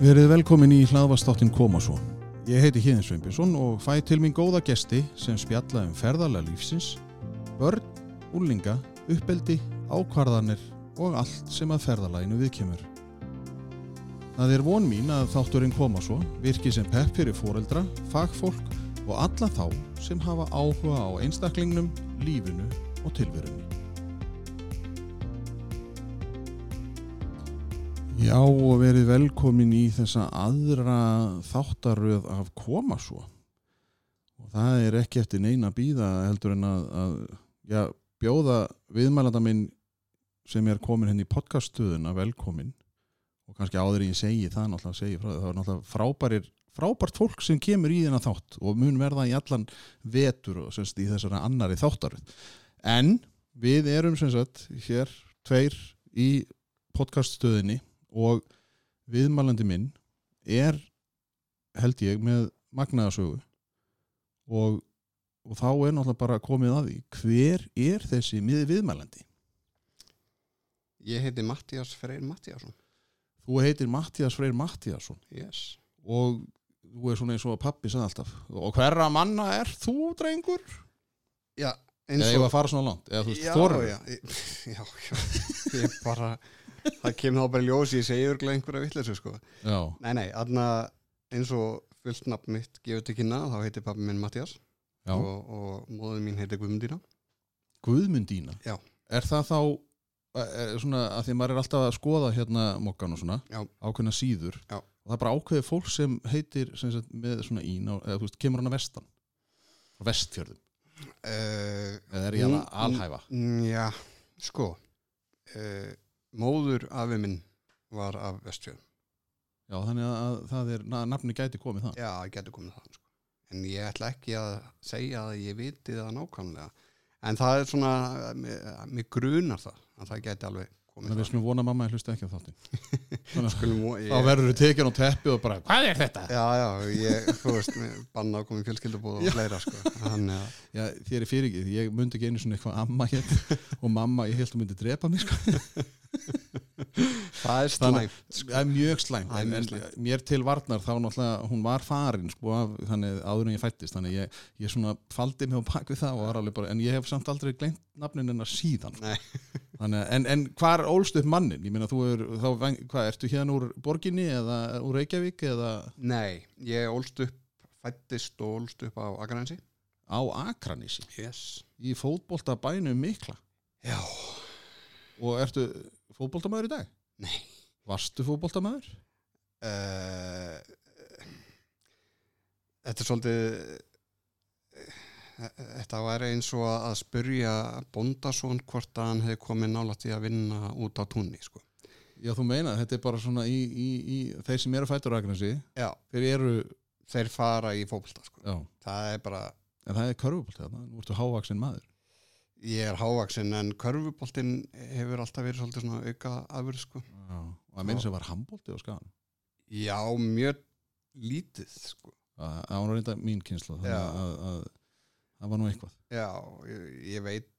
Verið velkomin í hlaðvastáttin Koma svo. Ég heiti Híðin Sveinbjörnsson og fæ til mín góða gesti sem spjalla um ferðarlega lífsins, börn, úlinga, uppeldi, ákvarðanir og allt sem að ferðarlæginu viðkemur. Það er von mín að þátturinn Koma svo virki sem pepp fyrir foreldra, fagfólk og alla þá sem hafa áhuga á einstaklingnum, lífinu og tilverunni. Já og verið velkomin í þessa aðra þáttaröð af koma svo. Og það er ekki eftir neina býða heldur en að, að já, bjóða viðmælanda minn sem er komin henni í podcaststuðuna velkomin. Og kannski áður ég segi það náttúrulega segi frá það, það er náttúrulega frábærir frábært fólk sem kemur í þennan þátt og mun verða í allan vetur og semst í þessara annari þáttaröð. En við erum sem sagt hér tveir í podcaststöðinni og viðmælandi minn er held ég með magnaðasögu og, og þá er náttúrulega bara komið að því hver er þessi miði viðmælandi? Ég heiti Mattias Freyr Mattiasson þú heitir Mattias Freyr Mattiasson yes. og þú er svona eins og að pappi sagði alltaf. Og hverra manna er þú drengur? Já, eða ég var að fara svona langt eða veist, já, já, já, já. Ég bara Það kemur þá bara ljós Ég segi örgulega einhverja vitleysu sko já, Nei, nei, aðna eins og fullt nafn mitt gefur til kynna þá heitir pappi minn Mattias já. og, og móður mín heitir Guðmundína Guðmundína Já. er það þá er, svona að því að maður er alltaf að skoða hérna mokkan og svona Já. ákveðna síður Já. og það er bara ákveðið fólk sem heitir sem sagt, með svona ín á, eða þú veist, kemur hann að vestan frá vestfjörðum uh, eða er ég að alhæfa Já, sko uh, Móður afi minn var af Vestfjörn já þannig að, að það er, na, nafni gæti komið það Já, getur komið það sko. En ég ætla ekki að segja að ég viti það nákvæmlega En það er svona, mér, grunar það að það geti alveg komið að við skulum vona mamma ég hlusta ekki á þáttin þá verður þú tekin á teppi og bara hvað er þetta? Já, já, ég, þú veist, banna að koma í fjölskyldubúð og fleira sko. Þannig að, Já, þér er fyrir ekki, ég myndi ekki einu svona eitthvað amma hér og mamma, ég held að myndi drepa mig sko. það er slæmt sko. Það er mjög slæmt, er en, en mér til varnar þá náttúrulega, hún var farin sko, af, þannig áður en ég fættist þannig ég, ég svona faldi mig á bak við það og var alveg bara, en ég hef samt aldrei gleymt nafnin hennar síðan. Þannig, en, en hvar ólst upp mannin? Ég meina þú er, þá, hvað, ertu hérna úr borginni eða úr Reykjavík eða? Nei, ég ólst upp fættist og ólst upp á Akranesi. Á Akranísi Yes. Í fótbolta bænum mikla? Já, og ertu fótboltamæður í dag? Nei. Varstu fótboltamæður? uh, Þetta er svolítið eh, Þetta var eins og að spurja Bondasson hvort að hann hefði komið nálægt í að vinna út á túnni sko. Já, þú meina, þetta er bara svona í, í, í þeir sem eru fættur Já, þeir eru, þeir fara í fótbolta sko. já, Það er bara, en það er körfubolti þarna, nú ertu hávaksin maður. Ég er hávaksin en körfuboltin hefur alltaf verið svolítið svona auka afurð sko. Og að meina sem var handbolti á skagan. Já, mjög lítið sko. Það það var reynda mín kynsla, að, að, að það var nú eitthvað. Já, ég, ég veit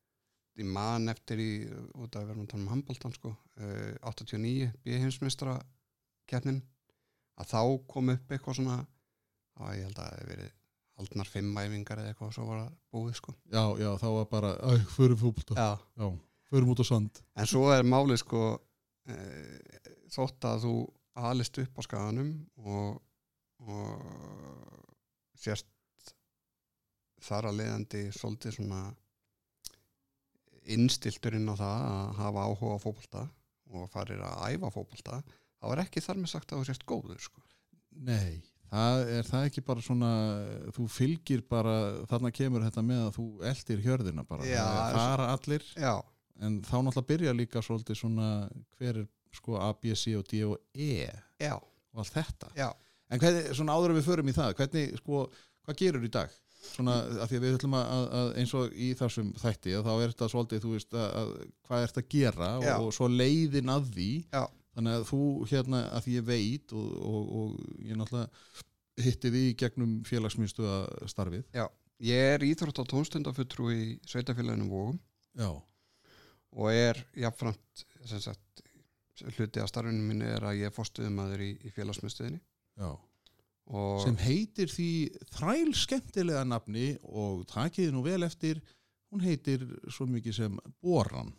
ég man eftir í út af að vera að tala um handbóltan sko, uh, 89 B-heimsmeistra keppnin að þá kom upp eitthvað svona að ég held að það hefði verið haldnar fimm æfingar eða eitthvað og svo var það búið sko Já, já, þá var bara, æ, förum fótbolta, Já. já, förum út á sand. en svo er málið sko uh, þótt að þú alist upp á skaganum og, og sérst þar að leiðandi svolítið svona innstilturinn á það að hafa áhuga á fótbolta og farir að æfa fótbolta þá er ekki þar með sagt að þú sért góður sko. Nei, það er það ekki bara svona, þú fylgir bara, þarna kemur þetta með að þú eldir hjörðina bara. Já, það er fara allir, Já, en þá náttúrulega byrja líka svolítið svona, hver er sko A, B, C og D og E já, og allt þetta. já En hvernig, svona áður en við förum í það, hvernig, sko, hvað gerur í dag? Svona, af því að við ætlum að, að, að eins og í þessum þætti, að þá er þetta svolítið, þú veist, að, að hvað ert að gera og, og svo leiðin að því. Já. Þannig að þú, hérna, að því ég veit og, og, og ég náttúrulega hitti því gegnum félagsmyndstöða starfið. Ég er íþrótt á tónstundafuttrú í sveitafélaginu Vógum Já. og er sagt, hluti af starfinu mínu er að ég er fórstuðumæður í, í félagsmyndstöðinni já. og sem heitir því þræl skemmtilega nafni og takiði nú vel eftir hún heitir svo mikið sem Boran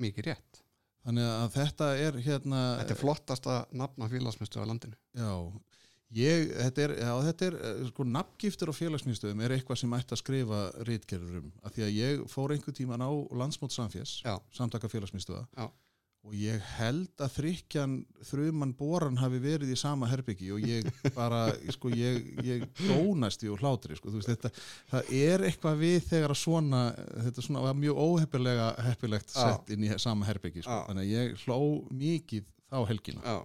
mikið rétt þannig að þetta er hérna þetta er flottasta nafn af félagsmyndstöð á landinu. Já, ég, þetta er, já, þetta er eh, sko nafngiftur á félagsmyndstöðum er eitthvað sem ætti að skrifa rítgerður um. Af því að ég fór einhver tíman á landsmót samfés, samtaka félagsmyndstöða Já. Og ég held að þrykjan þruman boran hafi verið í sama herbyggi og ég bara sko ég, ég dónast í og hlátri sko, þú veist þetta það er eitthvað við þegar að svona þetta svona var mjög óheppilega heppilegt sett inn í sama herbyggi sko, Já. þannig að ég hló mikið þá helgina.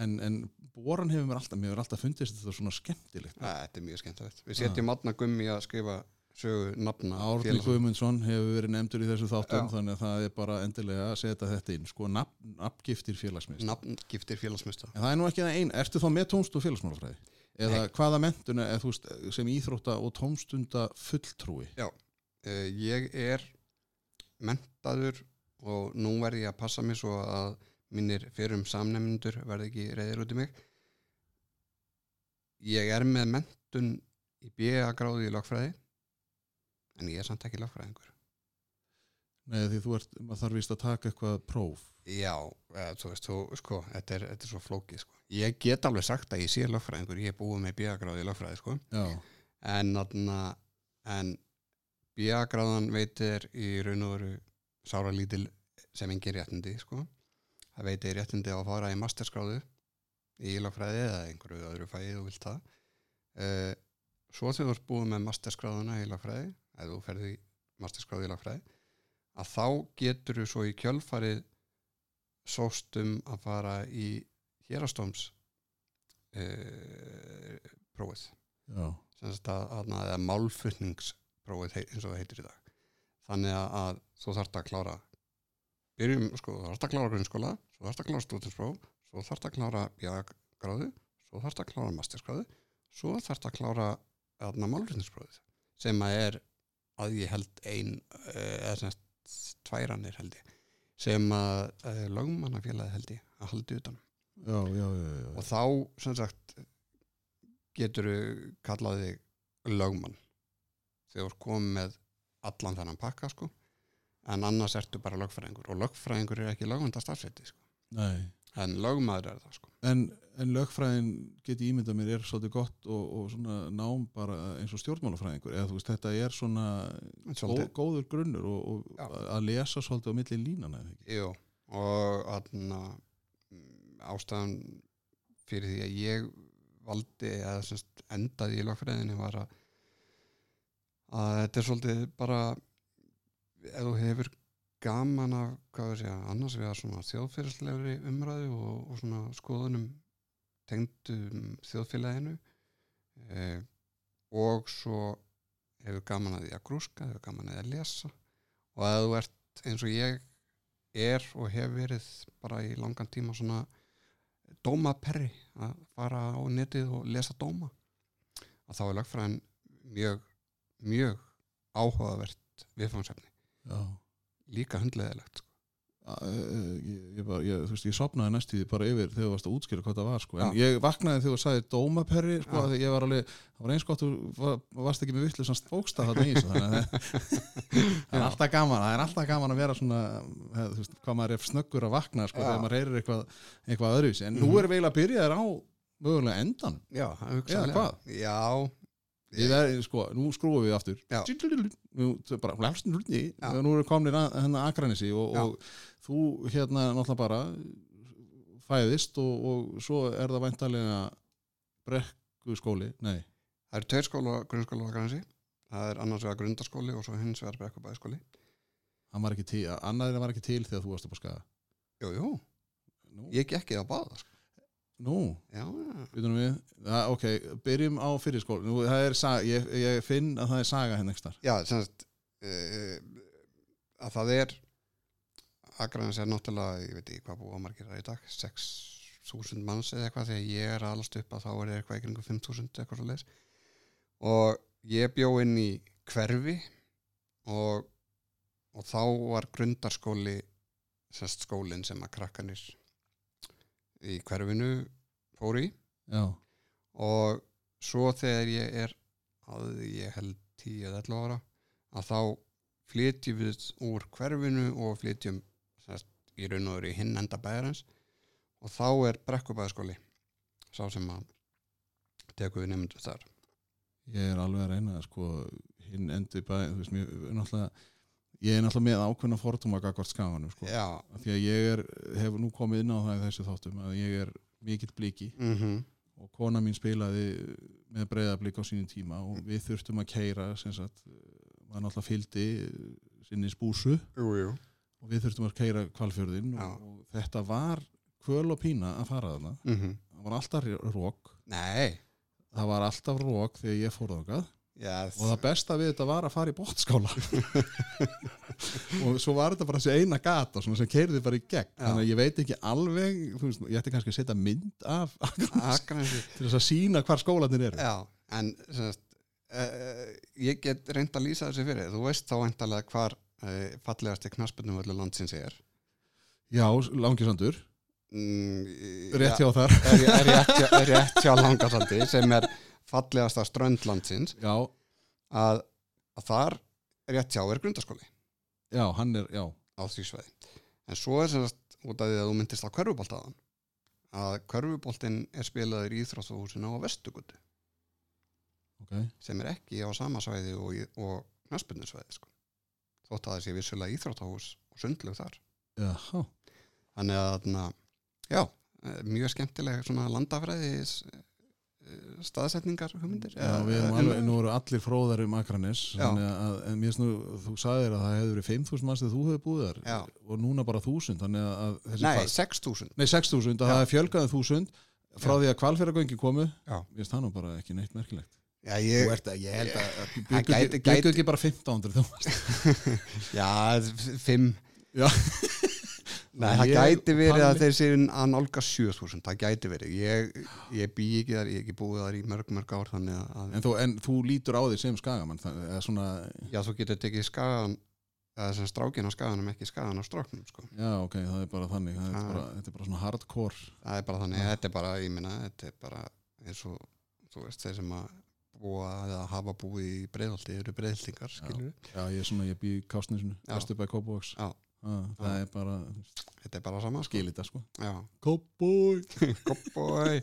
En, en boran hefur mér alltaf, mér hefur alltaf fundist þetta svona skemmtilegt. Þetta er mjög skemmtilegt. Við setjum átna gummi að skrifa sögu nafna Árni Guðmundsson hefur verið nefndur í þessu þáttum Já. þannig að það er bara endilega að setja þetta inn. Sko nafn, nafngiftir félagsmist nafngiftir félagsmyndstöð en það er nú ekki það einn, ertu þá með tónst og félagsmálafræði? Eða Nei. hvaða mentuna þú veist, sem íþrótta og tónstunda fulltrúi uh, ég er mentaður og nú verð ég að passa mig svo að mínir fyrrum samnefnendur verði ekki reyðir út í mig. Ég er með mentun í BA gráði í lögfræði en ég er samt ekki lögfræðingur Nei, því þú ert, maður þarf víst að taka eitthvað próf já, eða, þú veist, þú, sko, þetta er, þetta er svo flókið sko. ég get alveg sagt að ég sé lögfræðingur ég er búið með BA gráði í lögfræði sko. Já, en, en BA gráðan veitir í raun og veru sára lítil sem engin réttindi sko. það veitir réttindi á að fara í masterskráðu í lögfræði eða einhverju öðru fæði þú vilt það uh, svo þú ert búið með masterskráðuna í lögfræði eða þú ferði í masterskráðu í lögfræði að þá getur þú svo í kjölfarið sóst um að fara í hérastóms prófið. Já, sem sagt að, að, hei- eins og það heitir í dag. Þannig að, að þú þarft að klára byrjum, sko, þú þarft að klára grunnskóla svo þarft að klára stúdinspróf svo þarft að klára bjagráðu svo þarft að klára masterskráðu svo þarft að klára aðna málflutningsprófið sem að er að ég held ein eh, eða sem sagt tværanir held ég sem að uh, lögmannafélagi held ég að haldi utan já, já, já, já. og þá sem sagt getur kallaði þig lögmann þegar komið með allan þennan pakka sko en annars ertu bara lögfræðingur og lögfræðingur er ekki lögvanda starfsætti sko. Nei, en lögmaður er það sko. En, en lögfræðin geti ímyndað mér er svolítið gott og, og svona nám bara eins og stjórnmálafræðingur. Eða þú veist, þetta er svona góð, góður grunnur og, og að lesa svolítið á milli línana jú, og aðna, ástæðan fyrir því að ég valdi eða semst endaði í lögfræðinni var að að þetta er svolítið bara ef þú hefur gaman af hvað við segja, annars við að svona þjóðfélagslegri umræðu og, og svona skoðunum tengdum þjóðfélaginu. Eh, og svo hefur gaman að því að grúska, hefur gaman að því að lesa. Og að þú ert eins og ég er og hef verið bara í langan tíma svona dómaperri að fara á netið og lesa dóma að þá er lögfræðin mjög mjög áhugavert viðfangsefni. Já. Líka hundleðilegt sko. Að, eh, Ég, ég, ég, ég sopnaði næstíði bara yfir þegar þú varst að útskýra hvað það var sko. en ég vaknaði þegar þú sagði dómaperri sko, af því ég var alveg, það var eins gott þú var, varst ekki með vittlu svona bókstað þarna í þessu þannig að það er alltaf gaman það er alltaf gaman að vera svona eh, þú veist, hvað maður er snöggur að vakna sko, Já. þegar maður heyrir eitthvað, eitthvað öðruvísi en nú Mhm. erum við eiginlega að byrja þér á mögulega endan já, já, Verði, sko, nú skrúum við aftur. Nú, það er bara, Já. nú erum við komin að hennar Akranissi og, og þú hérna náttúrulega bara fæðist og, og svo er það væntalega brekku skóli, nei. Það eru tveir skóla grunnskóla á Gransi það er annars vegar grundaskóli og svo hins vegar brekkubæðskóli hann var ekki til, annar var ekki til þegar þú varst upp á skaga. Jú, jú, nú, ég gekk eða báða sko. Nú? Býtum við, það, ok, byrjum á fyrir skóli Nú, það er saga, ég, ég finn að það er saga henni ekki já semst uh, að það er Akranes er náttúrulega, ég veit ekki hvað búa margir það í dag, 6.000 manns eða eitthvað, þegar ég er aðalast upp að þá er eitthvað í kringum 5.000 eitthvað svo leis og ég bjó inn í hverfi og, og þá var grundarskóli sérst skólinn sem að krakkanir í hverfinu fóru í. Já, og svo þegar ég er að ég held 10 eða 11 ára að þá flytjum við úr hverfinu og flytjum sérst, í raun og í hinn enda bæjarins. Og þá er brekkubæðaskóli sá sem að tekur við nefndu þar. Ég er alveg að reyna sko, hinn endi bæ þú veist, mér, náttúrulega ég er náttúrulega með ákveðna fordóma gagvart skaganum sko. Því að ég er, hef nú komið inn á það í þessu þáttum að ég er mikill bliki. Mm og kona mín spilaði með breyðablík á sínum tíma og við þurftum að keira var náttúrulega fyldi sinni spúsu. Jú, jú. Og við þurftum að keira kvalfjörðin og, og þetta var kvöl og pína að fara þarna. Mm það var alltaf rók Nei. Það var alltaf rók þegar ég fór þákað Já, og það besta við þetta var að fara í bótskála og svo var þetta bara þessi eina gata sem keirði bara í gegn. Já. þannig að ég veit ekki alveg veist, ég ætti kannski að setja mynd af Akranesi. Til þess að sína hvar skólanir eru. Já, en semast, uh, ég get reynd að lýsa þessi fyrir. Þú veist þá eintalega hvar uh, fallegasti knaspurnum öllu landsins er. Já, langisandur, mm, rétt já, hjá þar. Er, er, rétt, hjá- er rétt hjá langasandi sem er fallegasta strönd landsins já, að, að þar rétt hjá er grundaskóli já, hann er, já. Á því sveiði en svo er semast út af því að þú myndist á körfuboltaðan að körfuboltin er spilaður í Íþróttahúsinu á Vestugutu ok, sem er ekki á sama svæði og, og knaspunninsvæði sko. þótt að það sé vissulega íþróttahús og sundlug þar. Já, þannig að já, eh, mjög skemmtileg svona landafræði staðsetningar hugmyndir já við erum alveg, nú eru allir fróðar um Akranes Já. þannig að, en mér snú, þú sagðir að það hefur verið 5.000 manns þegar þú hefur búið þar Já. og núna bara 1.000 þannig að- nei, hvað- 6.000 Nei, 6.000, að Já. það er fjölgaðið 1.000 frá Já. því að kvalfyrragöngi komu Já. Mér finnst það nú bara ekki neitt merkilegt já, Þú ég, ert að, ég held að Það byggu gæti- ekki, bara 1500 þú já, 5 Já. Nei, það Ég- gæti verið að þeir séu að nálga 7000, það gæti verið ég, ég bý ekki þar, ég hef ekki búið þar í mörg mörg ár þannig að, en, þú, en þú lítur á því sem skagamann eða svona, já, þú getur tekið skagan eða sem strákin á skaganum, ekki skagan á stráknum sko. já ok, það er bara þannig það er Já. bara, þetta er bara svona hardcore það er bara þannig, Já. þetta er bara, ég minna þetta er bara eins og þú veist, þeir sem að búa eða hafa búið í breiðaldi eru breiðaldingar, skilur Já, ég er svona, ég Það er bara, þetta er bara sama, sko. skil þetta sko. Kópavói koppói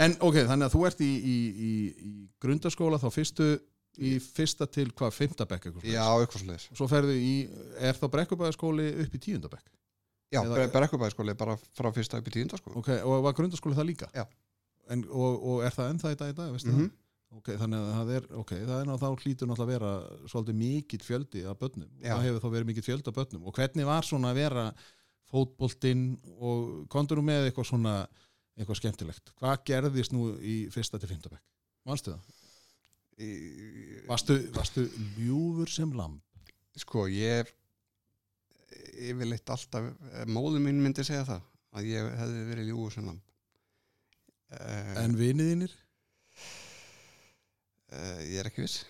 En ok, þannig að þú ert í, í, í, í grundaskóla þá fyrstu í fyrsta til hvað, fymta bekk eitthvað já, eitthvað sliðis Svo ferðu í, er þá brekkubæðaskóli upp í tíundabekk? já, brekkubæðskóli bara frá fyrsta upp í tíunda, sko. Ok, og var grundaskóli það líka? Já. En, og, og er það ennþá í dag í dag, veistu mm það? Ok, þannig að það er, ok, það er náttúrulega þá hlýtur náttúrulega að vera svolítið mikill fjöldi af börnum. Já. Það hefur þá verið mikill fjöldi af börnum. Og hvernig var svona að vera fótboltinn og kontur nú með eitthvað svona, eitthvað skemmtilegt? Hvað gerðist nú í fyrsta til fymtabæk? Manstu það? í... Varstu, varstu ljúfur sem lamb? sko, ég er yfirleitt alltaf móður mín myndi segja það að ég hefði verið ljúgur sem lamb uh, En viniðinir? Uh, ég er ekki viss.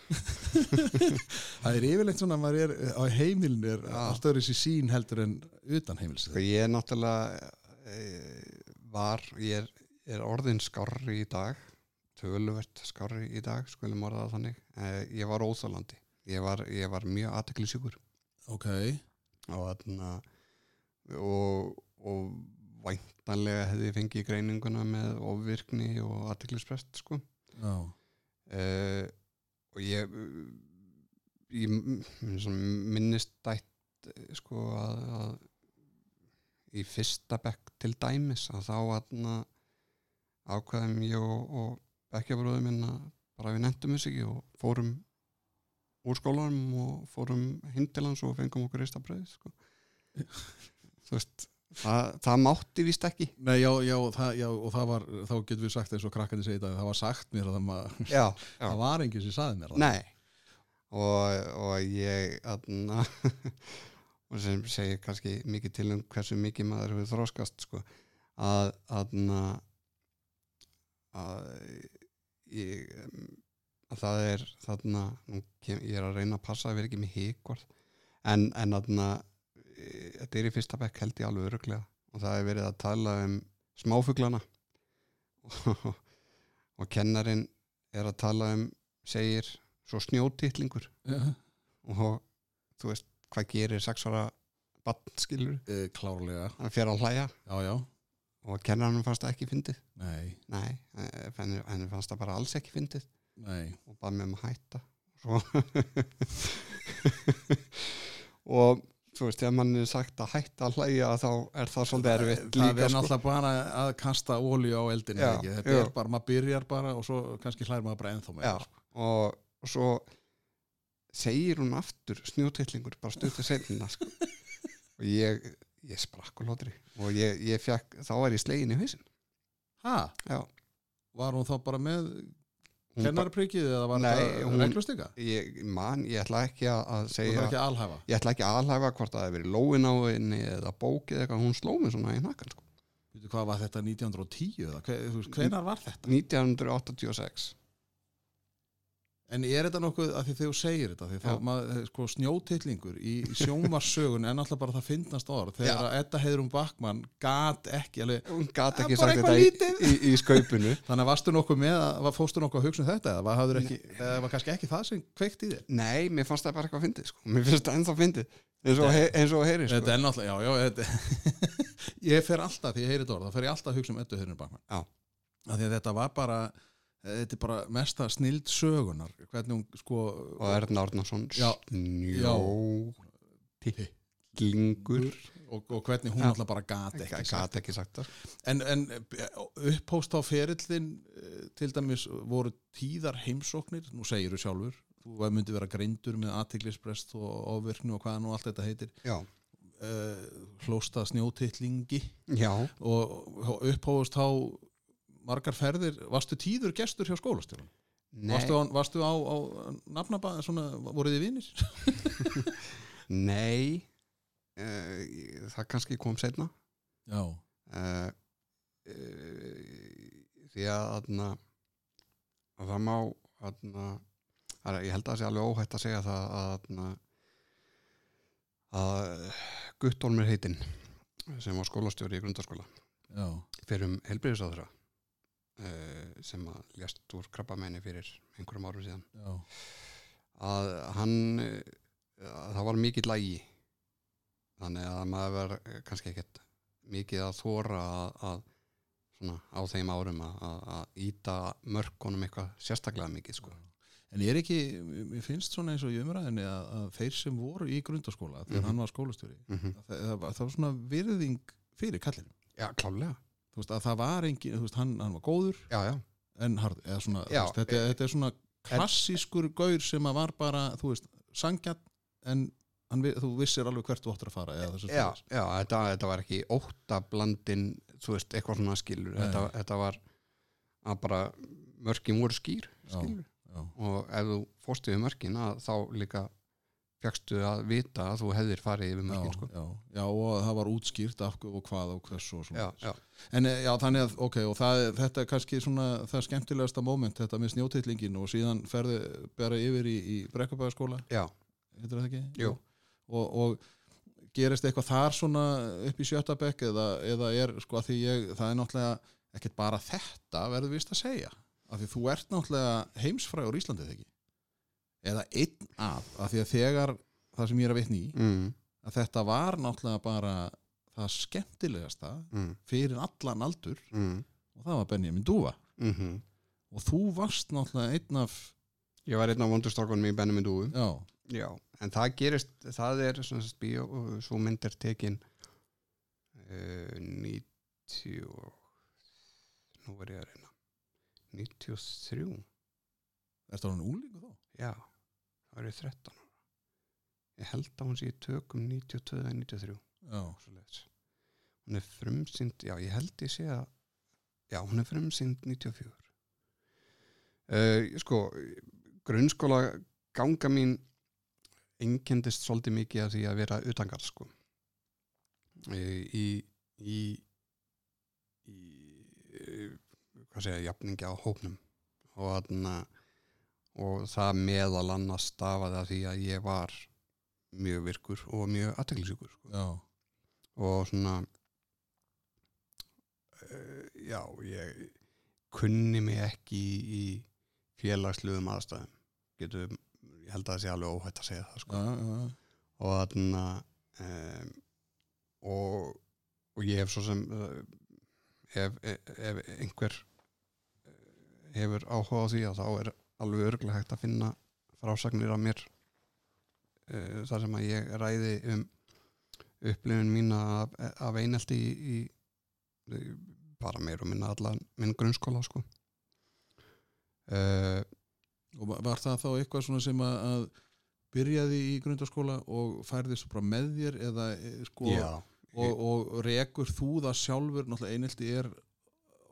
Það er yfirleitt svona að maður er á heimilin er Já. alltaf þessi sín heldur en utan heimils. sko, ég er náttúrulega uh, var, ég er, er orðin skárri í dag töluvert skárri í dag skulum orða það þannig. Uh, ég var óþálandi ég var, ég var mjög aðteklisjúkur Ok, og og, og væntanlega hefði ég fengið greininguna með ofvirkni og aðteklisprest sko. Já, uh, og ég ég minnist dætt eh, sko að, að í fyrsta bekk til dæmis að þá aðna ákveðum ég og, og bekkjabróðum minn að bara við nefndum þess ekki og fórum úr skólanum og fórum hans og fengum okkur ristabröð sko. þú veist það, það mátti víst ekki. Nei, já, já, það, já, og það var, þá getum við sagt eins og krakkandi segið það, það var sagt mér að það, já, það var enginn sem saði mér. Nei. Og, og ég aðna og sem segir kannski mikið til um hversu mikið maður hefur þróskast sko, að aðna að ég að það er þarna ég er að reyna að passa að vera ekki með híkvart en, en aðna þetta er í fyrsta bekk held ég alveg öruglega og það er verið að tala um smáfuglana. Og, og kennarin er að tala um segir svo snjótitlingur. Já. og þú veist hvað gerir sex ára bann skilur Eh, klárlega. Hann fer að hlæja. Já, já, og kennarinn fannst það ekki fyndið. Nei, nei, eh, henni, henni fannst það bara alls ekki fyndið. Nei. Og bað mér um að hætta. Svo og þú veist, þegar mann er sagt að hætta að hlæja þá er það svolítið erfitt það líka er sko. náttúrulega bara að kasta ólíu á eldinu Já, ekki? þetta já. er bara, maður byrjar bara og svo kannski hlær maður bara ennþá með og, og svo segir hún aftur snjótillingur bara stuttu seinna sko. og ég, ég sprakk og lótri og ég, ég fekk, þá var ég slegin í hausin ha, já, var hún þá bara með kennarprikið eða var Nei, þetta reglustika ég man, ég ætla ekki að að segja er ekki að alhæfa? Ég ætla ekki að alhæfa hvort það hefur verið lóin á henni eða bókið eitthvað, hún sló mig svona í nakkan sko. Veitu, hvað var þetta 1910 eða hve- þú veist, hvenær var þetta? 1986 en er þetta nokkuð að því þegar þú segir þetta því þá maður, sko, snjótillingur í sjómarsögun er náttúrulega bara það fyndnast orð. Þegar að Edda Heiðrum Bakmann gat ekki alveg hún gat ekki sagt þetta í, í, í skaupinu. Þannig að varstu nokkuð með að var- fórstu nokkuð að hugsa um þetta eða var, ekki, eða var kannski ekki það sem kveikt í þér? Nei, mér fannst það bara eitthvað fyndið sko. mér finnst það ennþá fyndið eins og, og heyri sko. Er já, já þetta, Ég fer alltaf, því ég heyri þetta orð þá fer ég alltaf að hugsa um Eddu Heiðrum Bakmann Já. Af því að þetta var bara þetta er bara mesta snild sögunar hvernig hún sko og Erna Árnason Já. snjó tillingur og, og hvernig hún Já. alltaf bara gat ekki gat ekki sagt það. En, en upphóst á ferillin eh, til dæmis voru tíðar heimsóknir, nú segir þú sjálfur þú myndi vera greindur með aðtiklisprest og ofvirknu og hvað nú allt þetta heitir. Já, uh, hlósta snjótillingi já, og upphóst á margar ferðir, varstu tíður gestur hjá skólastjórun? nei, Varstu á, varstu á, á nafnaba, svona, voruð þið vinir? nei. Uh, það kannski kom setna Já, uh, uh, því að aðna, að það má aðna, að ég held að það sé alveg óhætt að segja það að aðna, að Guttólmur heitinn sem var skólastjóri í grundaskóla já, fyrir um helbriðisáðra sem að lést úr krabbamenni fyrir einhverjum árum síðan já, að hann eh, að það var mikill lægi þannig að maður var eh, kannski ekkert mikið að þóra að, að svona á þeim árum að, að, íta mörkunum eitthvað sérstaklega mikið sko. En ég er ekki, mér finnst svona eins og í umræðinni að, að þeir sem voru í grundaskóla þegar Mhm. hann var skólastjóri mm -hmm. það, það, það var svona virðing fyrir kallinu Já, klálega þú veist að það var engin, þú veist hann, hann var góður. Já, já, en hard, eða svona, Já, veist, þetta, e- þetta er svona klassískur gaur sem að var bara, þú veist, sangjart en hann, þú vissir alveg hvert þú áttur að fara eða já, já þetta, þetta var ekki óttablandin þú veist, eitthvað svona skilur. Þetta, þetta var að bara mörkin voru skýr skilur. já, og ef þú fórstu yfir mörkin að þá líka fegstu að vita að þú hefðir farið yfir já, mörkin sko. já, já, og það var útskýrt af og hvað og hvers og svona já, já, en eh, já, þannig að, ok, og það, þetta er kannski svona það skemmtilegasta moment, þetta með snjótillingin og síðan ferði bara yfir í, í brekkabæðaskóla, já, heitir það ekki? Jú. og, og gerist eitthvað þar svona upp í sjötta bekk eða, eða er sko að því ég, það er náttúrulega ekkert bara þetta verður vist að segja af því þú ert náttúrulega heimsfrægur í Íslandið ekki eða einn af, af því að þegar það sem ég er að vitni í mm, að þetta var náttúrulega bara það skemmtilegasta mm, fyrir allan aldur mm, og það var Benjamin Dúfa. Mm og þú varst náttúrulega einn af ég var einn af vondurstokkunum í Benjamin Dúu já, já, en það gerist það er svona bíó svo mynd er tekin uh, 90 og- nú var ég að reyna. 93 ertu hann úlingu þá? já, það ég 13 ára. Ég held að hún sé í tökum 92 eða 93 Já, svoleiðis. hún er frumsynd já ég held ég sé að já hún er frumsynd 94 uh, sko grunnskóla ganga mín einkendist svolítið mikið af því að vera utangar sko. Uh, í í í uh, hvað segja, jafningi á hópnum. Og þarna og það meðal annars stafaði að því að ég var mjög virkur og mjög aðteglisjúkur sko. og svona uh, já, ég kunni mig ekki í, í félagsluðum aðstæðum getur, ég held að það sé alveg óhætt að segja það sko. já, já, og þarna um, og, og ég hef svo sem uh, ef, ef, ef einhver eh, hefur áhuga á því að þá er alveg örgulega hægt að finna frásagnir af mér uh, þar sem að ég ræði um upplifun mína af, af einelti í, í, bara meir og minna allan minn grunnskóla sko. Uh, og va- var það þá eitthvað svona sem að, að byrjaði í grundaskóla og færði svo bara með þér eða eh, sko já. og, og rekur þú það sjálfur? Náttúrulega einelti er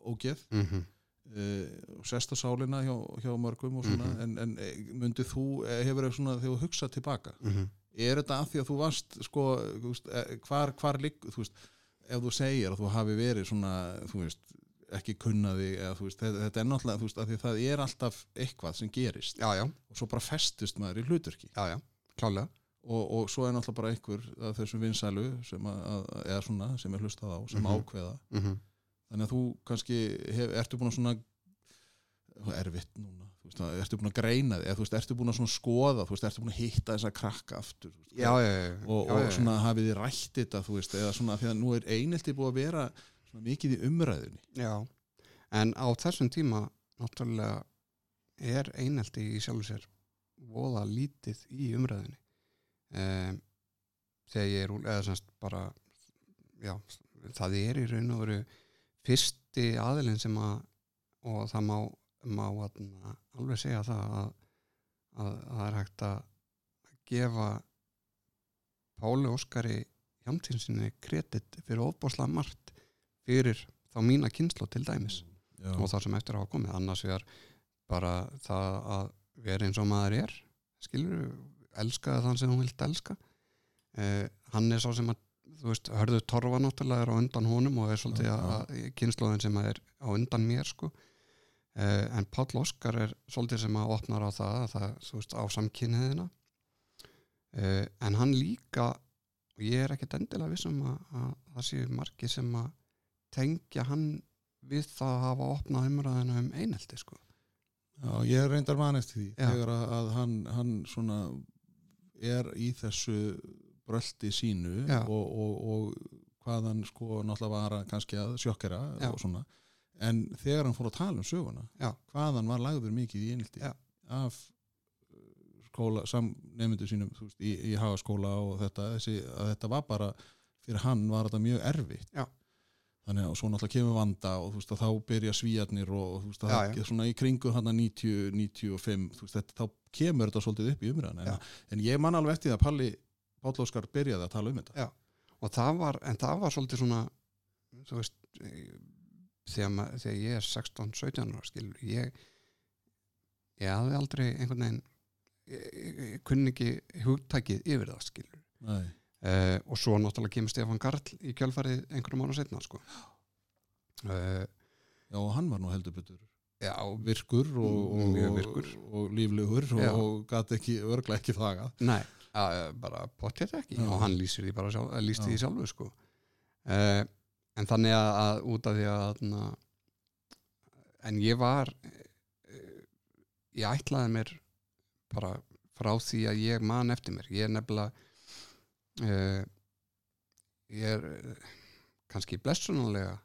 ógeð. Mm -hmm. Uh, sesta sálina hjá, hjá mörgum og svona, Mhm. en, en eh, myndið þú eh, hefur eitthvað svona þegar þú hugsað tilbaka mhm. er þetta af því að þú varst sko, veist, eh, hvar, hvar ligg þú veist, ef þú segir að þú hafi verið svona, þú veist, ekki kunnaði eða veist, þetta, þetta er náttúrulega þú veist, að því það er alltaf eitthvað sem gerist já, já, og svo bara festist maður í hluturki já, já, klálega og, og svo er náttúrulega bara einhver þessum vinsælu sem að, að, svona, sem er hlustað á, sem Mhm. ákveða mm -hmm. Þannig að þú kannski hef, ertu búin að svona erfitt núna þú veist, ertu búin að greina þig þú veist, ertu búin að svona skoða þú veist, ertu búin að hitta þessa krakka aftur veist, já, já, já, og, og svona hafið þið rætt þetta þú veist, eða svona því að nú er einelti búið að vera mikið í umræðunni. Já, en á þessum tíma náttúrulega er einelti í sjálfu sér voða lítið í umræðinni um, þegar ég er úr, eða semst bara já, það er í raun og veru fyrsti aðilinn sem að og það má, má alveg segja það að, að, að það er hægt að gefa Páli Óskari Jamtinsinni kredit fyrir ofbáslega margt fyrir þá mína kynslu til dæmis. Já, og það sem eftir hafa komið. Annars vegar bara það að vera eins og maður er skilur, elska þann sem hún vilt elska. Eh, hann er sá sem að þú veist, hörðu torfa náttúrulega er á undan honum og er svolítið já. að kynnslóðin sem er á undan mér sko eh, en Páll Óskar er svolítið sem að opnar á það, að það veist, á samkynniðina eh, en hann líka og ég er ekkert endilega vissum að, að það séu margir sem að tengja hann við það að hafa opnað umræðina um einelti sko. já, ég er reyndar man eftir því þegar að, að hann, hann svona er í þessu bröldi sínu og, og, og hvað hann sko náttúrulega var að kannski að sjokkera og svona. En þegar hann fór að tala um söguna Já. hvað hann var lagður mikið í Já. af uh, skóla, samnefndu sínum veist, í, í hagaskóla og þetta þessi, að þetta var bara, fyrir hann var þetta mjög erfitt. Já. þannig að svo náttúrulega kemur vanda og veist að þá byrja svíjarnir og, veist að Já, það svona í kringu hann 90, 95 þú veist þetta, þá kemur þetta svolítið upp í umræðan en, en ég man alveg eftir því að Palli Páll Óskar byrjaði að tala um þetta. Já. og það var, en það var svolítið svona þú veist eh, þegar, þegar ég er 16-17 ára skilur, ég ég hafði aldrei einhvern veginn ég, ég, ég kunni ekki hugtækið yfir það Nei. uh, og svo náttúrulega kemur Stefán Garl í kjölfarið einhverjum ára setna sko. uh, Já, og hann var nú heldur betur já, virkur og, og, og, og líflegur og gæti ekki, örglega ekki þaga Nei, uh, bara potið ekki Já. og hann lýsir því bara sjálf, lýst Já. því sjálfu sko. uh, en þannig að, að út af því að na, en ég var uh, ég ætlaði mér bara frá því að ég man eftir mér ég er nefnilega uh, ég er kannski blessunulega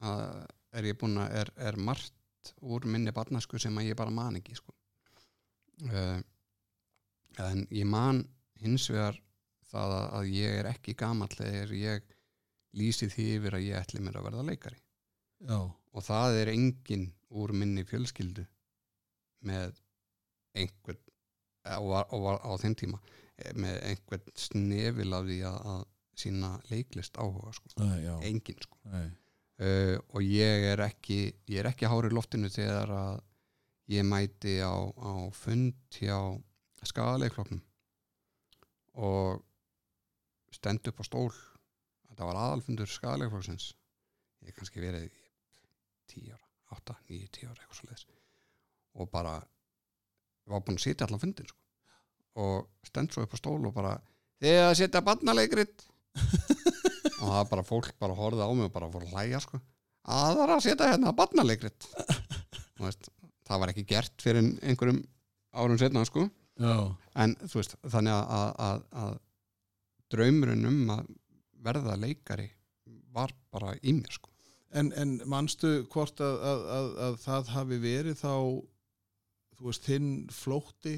að er ég búin að er, er margt úr minni barnasku sem að ég bara man ekki sko. en ég man hins vegar það að, ég er ekki gamall þegar ég lýsi því yfir að ég ætli mér að verða leikari. Já, og það er engin úr minni fjölskyldu með einhvern á þeim tíma eh, með einhvern snefil af því að, sína leiklist áhuga sko. já. Engin sko. uh, og ég er ekki ég er ekki hári loftinu þegar að ég mæti á, á fund hjá skagaleikfloknum og stend upp á stól. Þetta var aðalfundur skagaleikflokksins ég hef kannski verið í 10 ára, 8, 9, 10 ára eitthvað svo leiðis og bara var búin að sitja allan fundin sko. og stend svo upp á stól og bara þegar að setja barnaleikrit. Og það er bara fólk bara horfði á mig og bara fór að hlæja sko. Að það er að setja hérna barnaleikrit. Þú veist, það var ekki gert fyrir einhverjum árum setna sko já, en þú veist, þannig að, að, að, draumurinn um að verða leikari var bara í mér sko En, en manstu hvort að, að, að, að það hafi verið þá þú veist, þinn flótti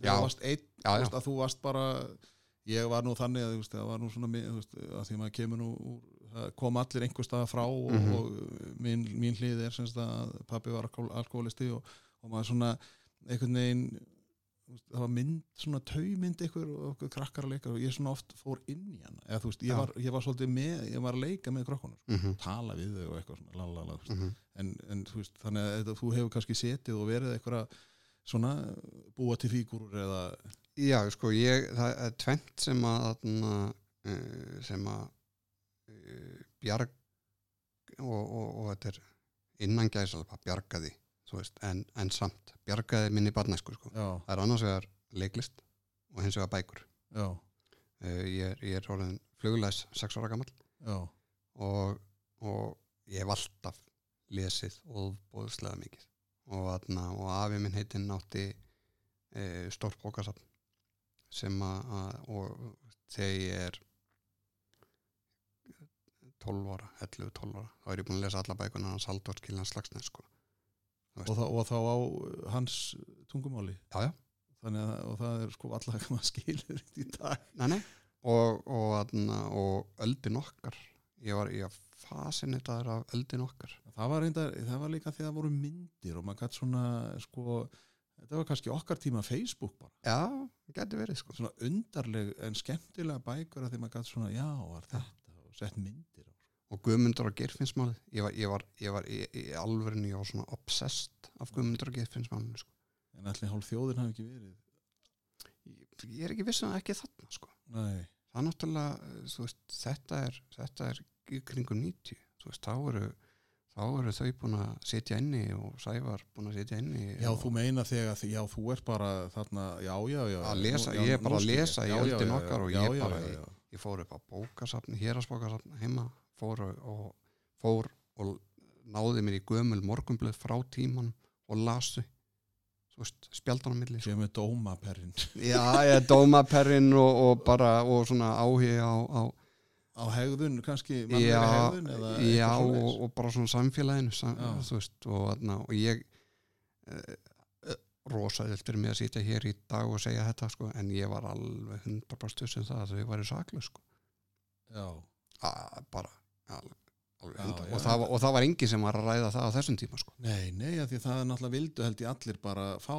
Já. þú varst einn, Já, já. veist, þú varst bara ég var nú þannig að veist, það var nú svona veist, að því maður kemur nú kom allir einhver stað frá og, Mhm. og mín, mín hlið er semst að pappi var alkohol- alkoholisti og, og maður svona einhvern veginn það var mynd, svona taumynd einhver og okkur krakkar að leika og ég svona oft fór inn í hana, eða þú veist, ég var, ég var svolítið með, ég var að leika með krakkunum, mm -hmm. tala við þau og eitthvað svona, lalala, veist. Mhm. en, en þú veist, þannig að þú hefur kannski setið og verið eitthvað svona búa til fígúrur eða Já, sko, ég, það er tvent sem að uh, sem að uh, bjarg og, og, og þetta er innan gæsalpa, bjargaði veist, en, en samt, bjargaði minni barnæsku, sko. Það er annars vegar leiklist og hins vegar bækur. Uh, ég, er, ég er orðin fluglæs sex ára gammal og, og ég hef alltaf lesið og bóðslega mikið og, þarna, og afi minn heitinn átti e, stórt bókasafn sem að þegar ég er 12 ára, 11-12 ára þá er ég búin að lesa alla bækuna hans Halldór Kiljan Slagsnes sko. Og, þá, og þá á hans tungumáli. Já, já, þannig að og það er sko allar að maður skilur í dag. Nei, nei. Og, og, og öldin okkar. Ég var í að fasin þetta af öldin okkar. Það var, reyndar, það var líka því að það voru myndir og maður gætt svona sko, þetta var kannski okkar tíma Facebook bara, já, gæti verið sko. Svona undarleg en skemmtilega bækur að því maður gætt svona já, var þetta og sett myndir og Guðmundur og Geirfinnsmálið ég var, ég var, ég var í, í alvörinu ég var svona obsessed af Guðmundur og Geirfinnsmálið sko. en allir hálf þjóðin hafi ekki verið ég, ég er ekki viss að ekki þarna sko. það er náttúrulega eh, veist, þetta, er, þetta er kringum 90 þú veist, þá eru þá eru þau búin að sitja inni og Sævar búin að sitja inni Já, þú meina þegar, já, þú ert bara þarna, já, já, já. Lesa- Nú- ég er bara að lesa í öldin okkar og ég bara- ég fór upp á bókasafn hérasbókasafn heima fór og, fór og náði mér í gömul morgunblöð frá tíman og lasu þú veist, spjaldan á milli sko. Sem er dómaperrin. Já, ég dómaperrin og, og bara og svona áhuga á, á Á hegðun, kannski, já, hegðun, já og, og bara svona samfélaginu sam, veist, og, þarna, og ég uh, rosaðilt fyrir mig að sitja hér í dag og segja þetta sko, en ég var alveg 100% stuð sem það að þau væri saklu sko. Já, að, bara alveg, alveg Já, 100 já. og, það, og það var enginn sem var að ræða það á þessum tíma sko. nei, nei, því það er náttúrulega vildu held ég allir bara fá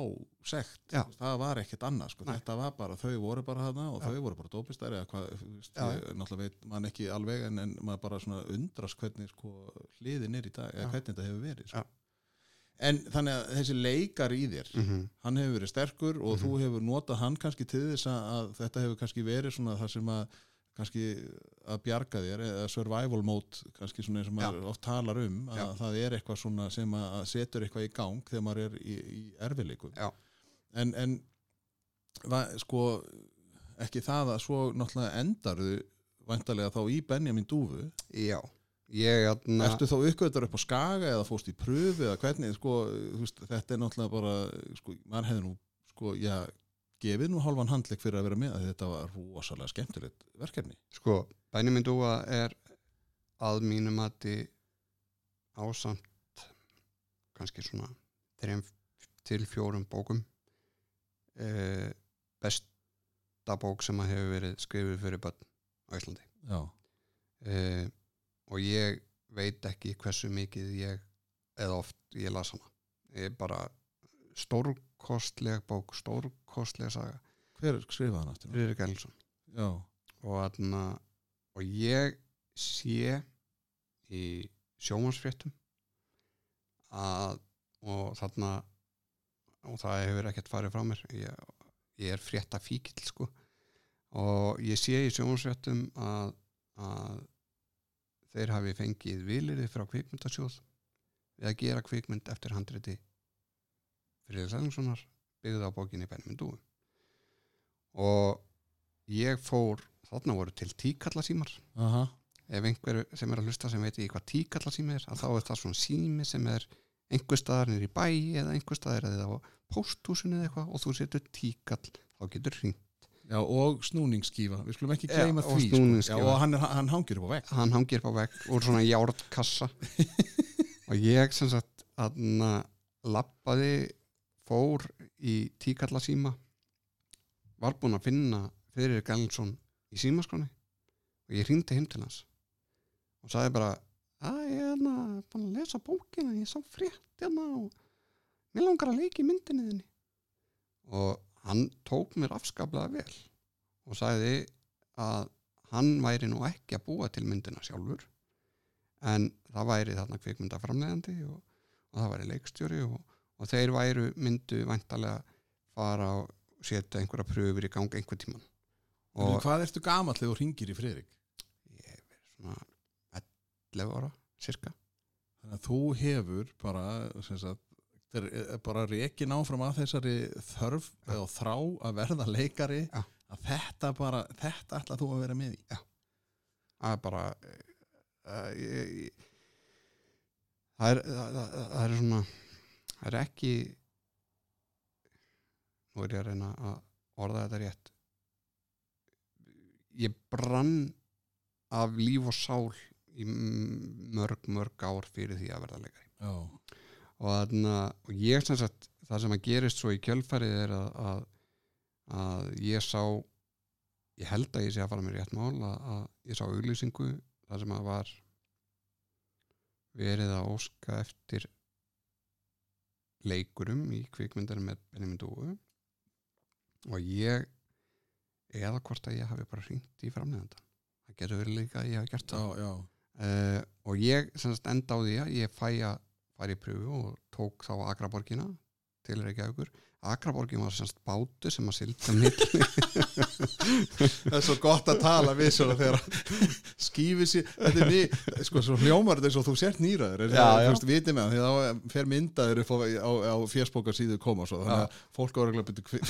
sekt. Já. Það var ekkert annað, sko. Þetta var bara, þau voru bara þarna og Já. þau voru bara dópistæri náttúrulega veit mann ekki alveg en, en maður bara svona undrast hvernig, sko, hliðin er í dag, eða hvernig þetta hefur verið, sko. En þannig að þessi leikar í þér, mm -hmm. hann hefur verið sterkur og Mhm. þú hefur notað hann kannski til þess að þetta hefur kannski verið svona það sem að kannski að bjarga þér eða survival mode kannski svona eins og maður oft talar um að Já. það er eitthvað svona sem að setur eitthvað í gang þegar maður er í, í erfileikum Já. en, en va, sko ekki það að svo náttúrulega endarðu væntalega þá í Benjamin Dúfu já, ég atna, Ertu þá uppgötar upp á skaga eða fórst í pröfu eða hvernig, sko, veist, þetta er náttúrulega bara, sko, mann hefði nú, sko, já, gefið nú hálfan handleik fyrir að vera með að þetta var rosalega skemmtilegt verkefni. sko, Benjamin Dúa er að mínu mati ásamt kannski svona þreim til fjórum bókum eh, besta bók sem að hefur verið skrifið fyrir börn á Íslandi. Eh, og ég veit ekki hversu mikið ég eða oft ég las hana. Ég bara stórkostleg bók, stórkostleg saga. Hver skrifaði hann aftur? Elson Já, og, þarna, og ég sé í sjómansfréttum að og þarna og það hefur ekkert farið frá mér. Ég, ég er frétta fíkil sko. Og ég sé í sjómansfréttum að, að þeir hafi fengið vilirði frá kvikmyndasjóð við að gera kvikmynd eftir handriti Friðrik Sælingssonar byggði á bókinni Benjamin Dúi og ég fór, þarna voru til tíkallasímar Aha. ef einhver sem er að hlusta sem veit ekki hvað tíkallasími er að þá er það svona sími sem er einhver staðar í bæ eða einhver staðar eða á pósthúsinu eða eitthvað og þú setur tíkall þá getur hring Já, og snúningsskífa, við skulum ekki gleyma og því sko. snúningsskífa. Já, og hann, er, hann hangir upp á vegg hann hangir upp á vegg úr svona járnkassa og ég sem sagt aðna lappaði fór í tíkallasíma var búinn að finna Friðrik Gallinsson í símaskroni og ég hringdi heim til hans og sagði bara að ég er hérna búinn að lesa bókina ég sá frétt hérna og mér langar að leiki myndinni þinni. Og hann tók mér afskaplega vel og sagði að hann væri nú ekki að búa til myndina sjálfur en það væri þarna kvikmyndaframlegandi og, og það væri leikstjóri og, og þeir væru myndu vantarlega fara og setja einhverja pröfur í gang einhver tíman Og og hvað ertu gamall þegar þú ringir í Friðrik? ég verið svona 11 ára cirka Þannig að þú hefur bara sagt, er er bara reikin áfram að þessari þörf eða þrá að verða leikari Já. að þetta bara, þetta ætla þú að vera með í. Það er bara uh, ég, ég, það, er, það, það, það er svona það er ekki nú er ég að reyna að orða þetta rétt. Ég brann af líf og sál í mörg mörg ár fyrir því að verða leikari. Já, og, þarna, og ég sem sagt það sem að gerist svo í kjölfarið er að, að, að ég sá ég held að ég sé að fara mér rétt mál að, að ég sá auglýsingu þar sem að var verið að óska eftir leikurum í kvikmyndarum með Benjamin Dúu. Og ég eða hvort að ég hafi bara hringt í framleganda það getur verið líka að ég hafi gert það. Já, já. Uh, og ég sem sagt enda á því að ég fæ að fara í pröfu og tók þá Akraborgina til Reykjavíkur Akraborgin var sem sagt bátu sem að silda milli. Það er svo gott að tala við svona þegar skýfi sér þetta er ný, sko, svo hljómar þetta eins og þú sért nýraður er, Já, það, já. þú veist, vitið með það, því þá fer myndaður upp á, á, á fjersbókar síðu koma svo, þannig að fólk ára að byrja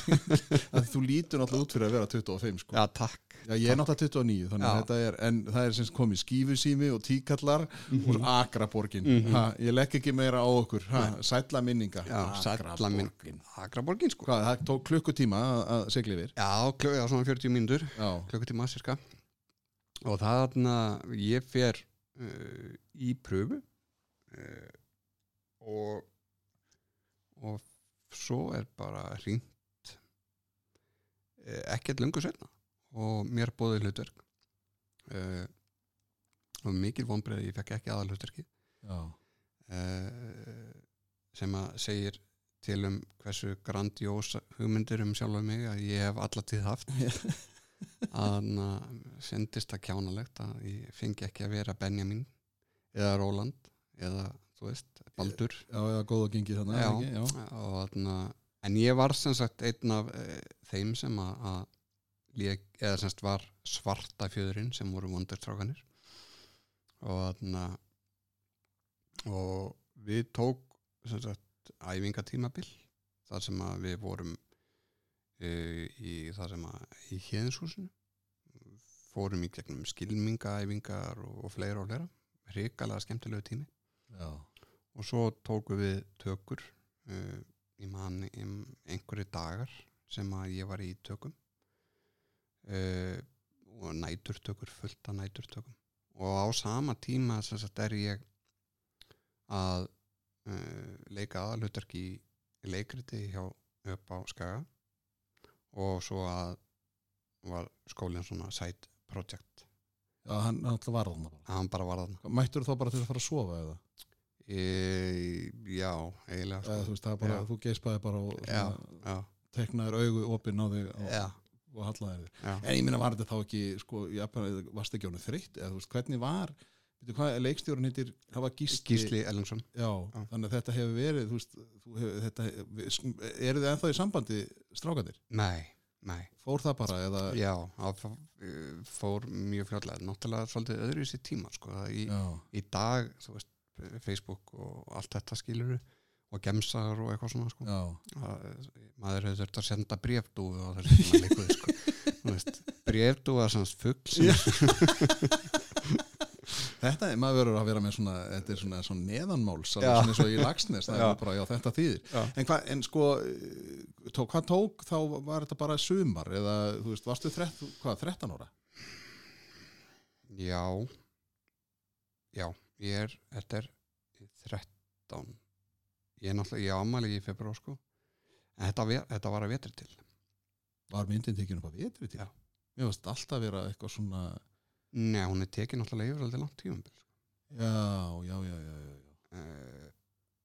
að þú lítur náttúrulega út fyrir að vera 25 sko. Já, takk. Já, ég er náttúrulega 29, þannig að þetta er en það er sem sagt komið skífusími og tíkallar Mhm. og akraborgin. Mhm. ha, ég legg ekki meira á okkur. Ha, sætla minninga Akraborgin sko. Hvað, það tók klukkutíma að, að segla yfir? Já, klö, já svona 40 mínútur. Klukkutíma cirka og þarna ég fer uh, í pröfu uh, og og svo er bara hringt uh, ekkert lungu setna og mér bóði hlutverk uh, og mikil vonbreið ég fekk ekki aðal hlutverki já, uh, sem að segir til um hversu grandiós hugmyndir um sjálfa mig að ég hef alla tíð haft að sendist það kjánalegt að ég fengi ekki að vera Benjamin eða Róland eða þú veist, Baldur já, já, góð og gengið þannig Já. já. og þarna en ég var sem sagt einn af e, þeim sem að, að eða sem sagt var svarta fjöðurinn sem voru vondurstrákanir og þarna og við tók sem sagt æfingatímabil þar sem að við vorum e, í það sem að í hérnshúsinu fórum í gegnum skilmingaæfingar og, og fleira og fleira. Hrikalega skemmtilegu tími. Já. og svo tóku við tökur uh, í mann einhverju dagar sem að ég var í tökum. Uh, og næturtökur fullt af næturtökum. Og á sama tíma sem sagt er ég að uh, leika aðalutverk í, leikriti hjá upp á Skaga og svo að var skólinn svona side project já, hann alltaf var þarna bara að hann bara var þarna Mættur þá bara til að fara að sofa eða? e, já, eiginlega sko. þú veist, það er bara, Já. þú geispaði bara og teknaðir augu opinn á þig og, og hallaði þig. En ég minna, var þetta þá ekki, sko, ég varst ekki ánum þreytt, eða þú veist, hvernig var leikstjórun heitir, Gísli, Gísli Já. þannig að þetta hefur verið, veist, þú hefur, þetta, eru þið ennþá í sambandi strákandir? nei, nei, Fór það bara, eða? já það eh, fór mjög fljóðlega náttúrulega svolítið öðru í sér tíma sko. í, í dag, þú veist Facebook og allt þetta skiluru og gemsar og eitthvað svona sko. að, maður hefur þurft að senda brefdúfu á þessu tíma leikuði sko. Þú veist, brefdúa sans fugg sem Þetta er, maður verður að vera með svona þetta er svona, svona neðanmáls svona eins og í lagsnes, það er bara, já þetta þýðir. En, hva, en sko tó, hvað tók, þá var þetta bara sumar eða, þú veist, varstu þrett, hvað, 13 ára? Já. Já, ég er þetta er 13 ég er náttúrulega, ég á ammæli í februar sko. En þetta, þetta var að vetri til. Var myndin tekin upp að vetri til? Já. Mér varst alltaf vera eitthvað svona Nei, hún er tekin náttúrulega yfir aldrei langt tímumbil já, já, já, já, já, já. uh,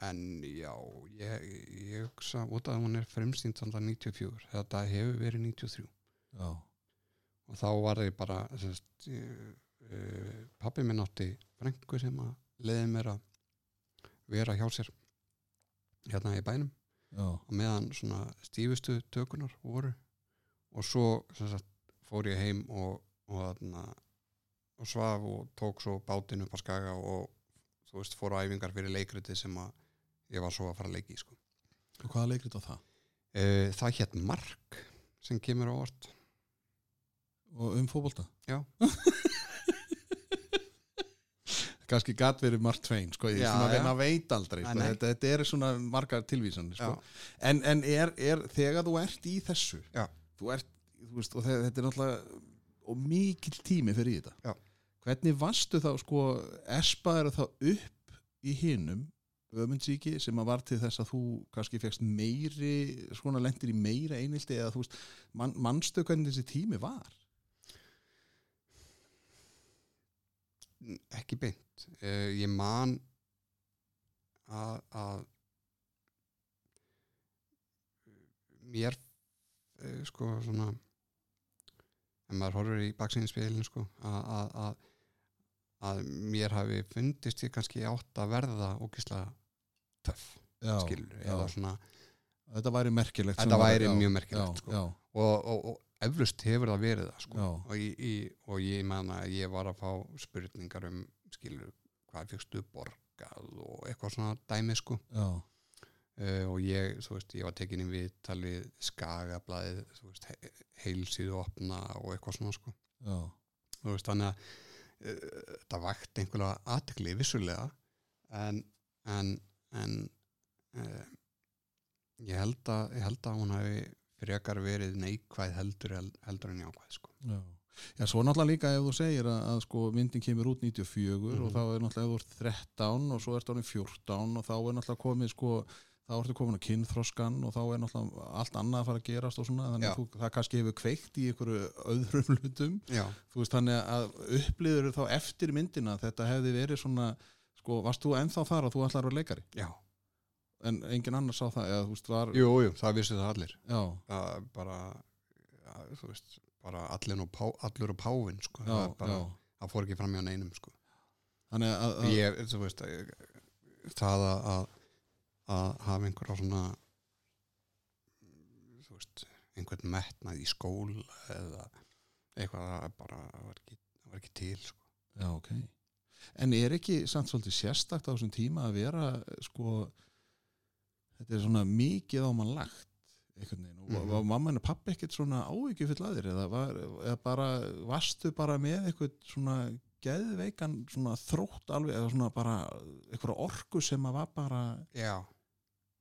en já ég, ég hugsa út að hún er fremsýnd samt að 94 þetta hefur verið 93 já. og þá var ég bara uh, uh, pappi minn átti frængu sem að leiði mér að vera hjá sér hérna í bænum já. og meðan svona stífustu tökunar voru og svo sagt, fór ég heim og, og, þarna, og svaf og tók svo bátinn upp á skaga og þú veist fór á æfingar fyrir leikriti sem að ég var svo að fara að leiki sko. Og hvaða leikrit á það? uh, það hétt Mark sem kemur á orð Og um fótbolta? Já. Kannski gatt verið Mark Twain, sko, ég maður veit aldrei, sko, nei. þetta, þetta er svona margar tilvísan, sko. En, en er, er, þegar þú ert í þessu, þú ert, þú veist, og þe- þetta er náttúrulega, og mikill tími fyrir í þetta. Já. Hvernig varstu þá, sko, espaður þá upp í hinum, ömundsíki, sem að var til þess að þú kannski fegst meiri, svona lendir í meira einildi, eða þú veist, man, manstu hvernig þessi tími var? ekki beint uh, ég man að, að mér uh, sko svona ef maður horfir í baksinspilin sko að, að, mér hafi fundist ég kannski átt að verða ógislega töff skilur eða svona Þetta væri merkilegt. Þetta væri já, mjög merkilegt, já, sko. Já, og, og, og eflust hefur það verið það sko. Og, ég, og ég manna að ég var að fá spurningar um skilur hvað fyrstu borgað og eitthvað svona dæmi sko. Uh, og ég, þú veist, ég var tekin í viðtalið skagablaðið, veist he heilsíðu opna og eitthvað svona sko. Þú veist, þannig að uh, það vakti einhverja aðtekli vissulega en en, en uh, ég held að ég held að hún hafi frekar verið neikvæð heldur, heldur en jákvæð sko. já. Já, svo náttúrulega líka ef þú segir að, að sko, myndin kemur út 94 og Mhm. þá er náttúrulega ef þú ert 13 og svo ert ánum 14 og þá er náttúrulega komið sko, þá ertu komin að kynþroskan og þá er náttúrulega allt annað að fara að gerast og svona, þannig að þú, það kannski hefur kveikt í einhverju öðrum hlutum. Veist þannig að upplýður þá eftir myndina þetta hefði verið svona sko, varst þú ennþá þar að þú ætlar að vera leikari? Já, en engin annar sá það, eða veist var jú, jú, það vissu það allir. Það bara ja, veist, bara allir og, pá, allur og páfin sko. já, það, bara, það fór ekki fram hjá neinum sko. þannig að, að ég, veist að, það að, að að hafa einhverja svona þú veist einhvern metnað í skóla eða eitthvað er bara það var var ekki til sko. Já, ok. En er ekki samt svolítið sérstakt á þessum tíma að vera sko þetta er svona mikið á mann lagt einhvern veginn og Mhm. var mamma og pappi ekkert svona áhyggjum fyrir aðrir eða, var, eða bara, varstu bara með eitthvað svona geðveikan svona þrótt alveg eða svona bara eitthvað orku sem að var bara já,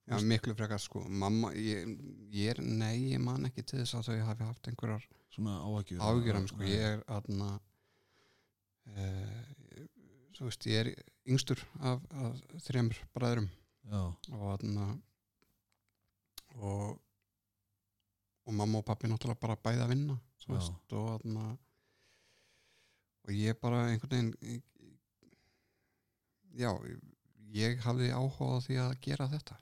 já miklu frekar sko. Mamma, ég, ég er, nei, ég man ekki til þess að þau hafi haft einhverjar svona áhyggjur ágjur um sko, ég er aðna uh, þú veist, ég er yngstur af, af þremur bræðurum Já, og aðna og og mamma og pappi náttúrulega bara bæði að vinna Já. veist, og aðna og ég bara einhvern veginn já ég hafði áhuga á því að gera þetta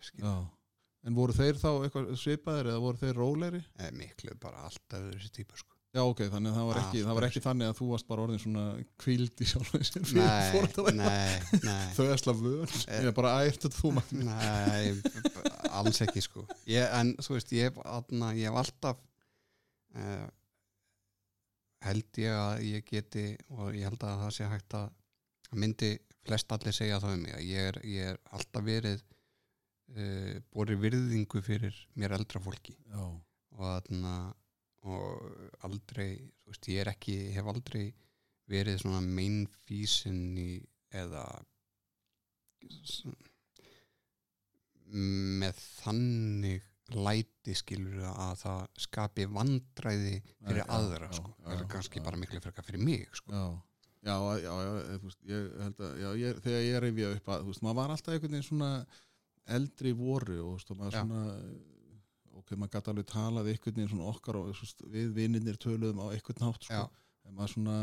En voru þeir þá eitthvað svipaðir eða voru þeir rólegri? Eh, miklu bara alltaf þessi típu sko. Já, ok, þannig að það var ekki, það var ekki þannig að þú varst bara orðin svona kvíld í sjálf sér fyrir nei, foreldra. nei, nei Þau er slá völ, ég er bara ært að þú maður. Nei, alls ekki sko ég, En þú veist, ég hef, ég alltaf uh, held ég að ég geti og ég held að það sé hægt að myndi flest allir segja það um mig að ég er, ég er alltaf verið uh, borið virðingu fyrir mér eldra fólki Já, og, aðna, og aldrei þú veist, ég er ekki, hef aldrei verið svona mainfísin í eða með þannig læti skilur að það skapi vandræði fyrir Já, aðra sko. það er kannski bara miklu frekar fyrir mig sko. Já, já, já, veist, ég held að já, ég, þegar ég reyfja upp að, þú veist, maður var alltaf einhvern veginn svona eldri voru og veist, og maður Já. svona ok, maður gæti alveg talað einhvern veginn svona okkar og veist, við vinnirnir töluðum á einhvern nátt, sko, en maður svona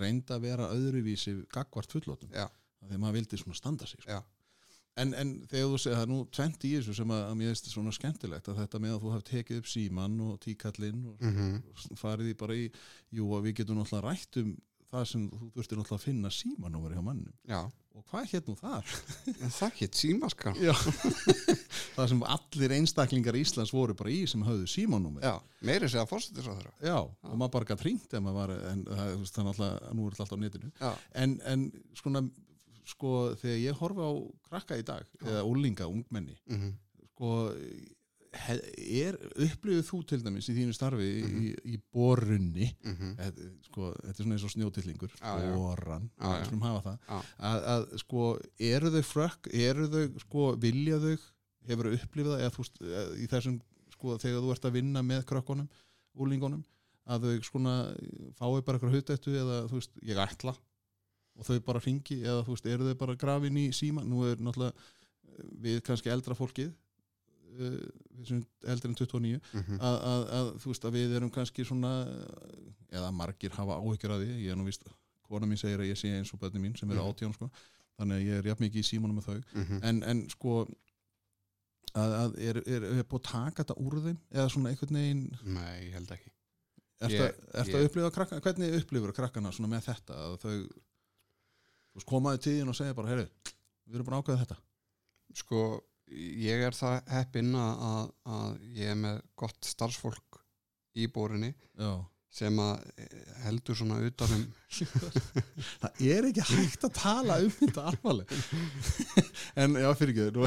reynda að vera öðruvísi gagvart fullótum, Já. þegar maður vildi svona standa sig, sko. Já. En, en þegar þú segir það nú 20 í þessu sem að, að mér finnst svona skemmtilegt að þetta með að þú hafði tekið upp síman og tíkallinn og mm farið í bara í jú og við getum náttúrulega rætt um það sem þú þurftir náttúrulega að finna símanúmer hjá mannum já, og hvað hétt nú þar? en það hétt símaskar Já. það sem allir einstaklingar Íslands voru bara í sem höfðu símanúmer já, meiri segja fórsetis á þeirra Já, og maður bara ef maður var, en það, er náttúrulega, nú er þetta alltaf á netinu. Já, en, en svona, sko, þegar ég horfi á krakka í dag, eða úlinga, ungmenni mm sko he- er, upplifið þú til dæmis í þínu starfi Mhm. í, í borunni -hmm. þetta, sko, þetta er svona eins og snjótillingur já. boran, já. við skulum hafa það Já. að, að sko, eru þau frökk eru þau, sko, vilja þau hefur þau upplifið það eða, veist, í þessum, sko, þegar þú ert að vinna með krökkunum, úlingunum að þau svona fái bara eitthvað hutættu eða þú veist, ég ætla og þau bara ringi eða þú veist, eru þau bara grafin í síma nú er náttúrulega við kannski eldra fólkið uh, við sem eldri en 29 Mhm. að, að, að þú veist að við erum kannski svona eða margir hafa áhyggjur að því ég er nú víst, kona mín segir að ég sé eins og bönni mín sem eru Mhm. átján sko þannig að ég er jafn mikið í símanum með þau Mhm. en, en sko að, að er, er, er búið að taka þetta úr þeim eða svona einhvern veginn nei, ég held ekki ertu Ég- að, upplifa krakka, hvernig upplifur krakkana svona með þetta að þau komaði tíðin og segja bara heyri, við erum búin að ákveða þetta sko, ég er það heppinn að, að, ég er með gott starfsfólk í bórinni já. sem að eh, heldur svona utanum það er ekki hægt að tala um þetta alvarleg en já, fyrir ekki nú,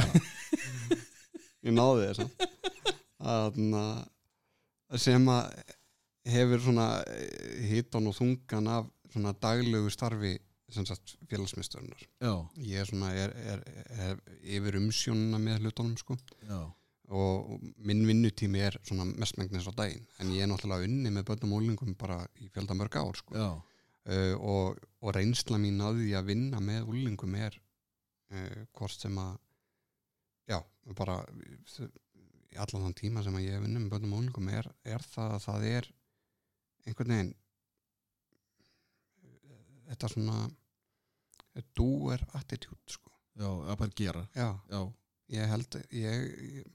ég náði þess sem að hefur svona hitan og þungan af svona daglegu starfi já, ég er svona er, er, er yfir umsjónuna með hlutunum sko. Og minn vinnutími er svona mestmengnis á daginn. En ég er náttúrulega unni með börnum og úlingum bara í fjölda mörg ár sko. Uh, og, og reynsla mín að því að vinna með úlingum er uh, hvort sem að já, bara allan þann tíma sem að ég vinna með börnum og úlingum er, er það að það er einhvern veginn þetta svona doer attitude sko. Já, að bara gera. Já, já, ég held ég,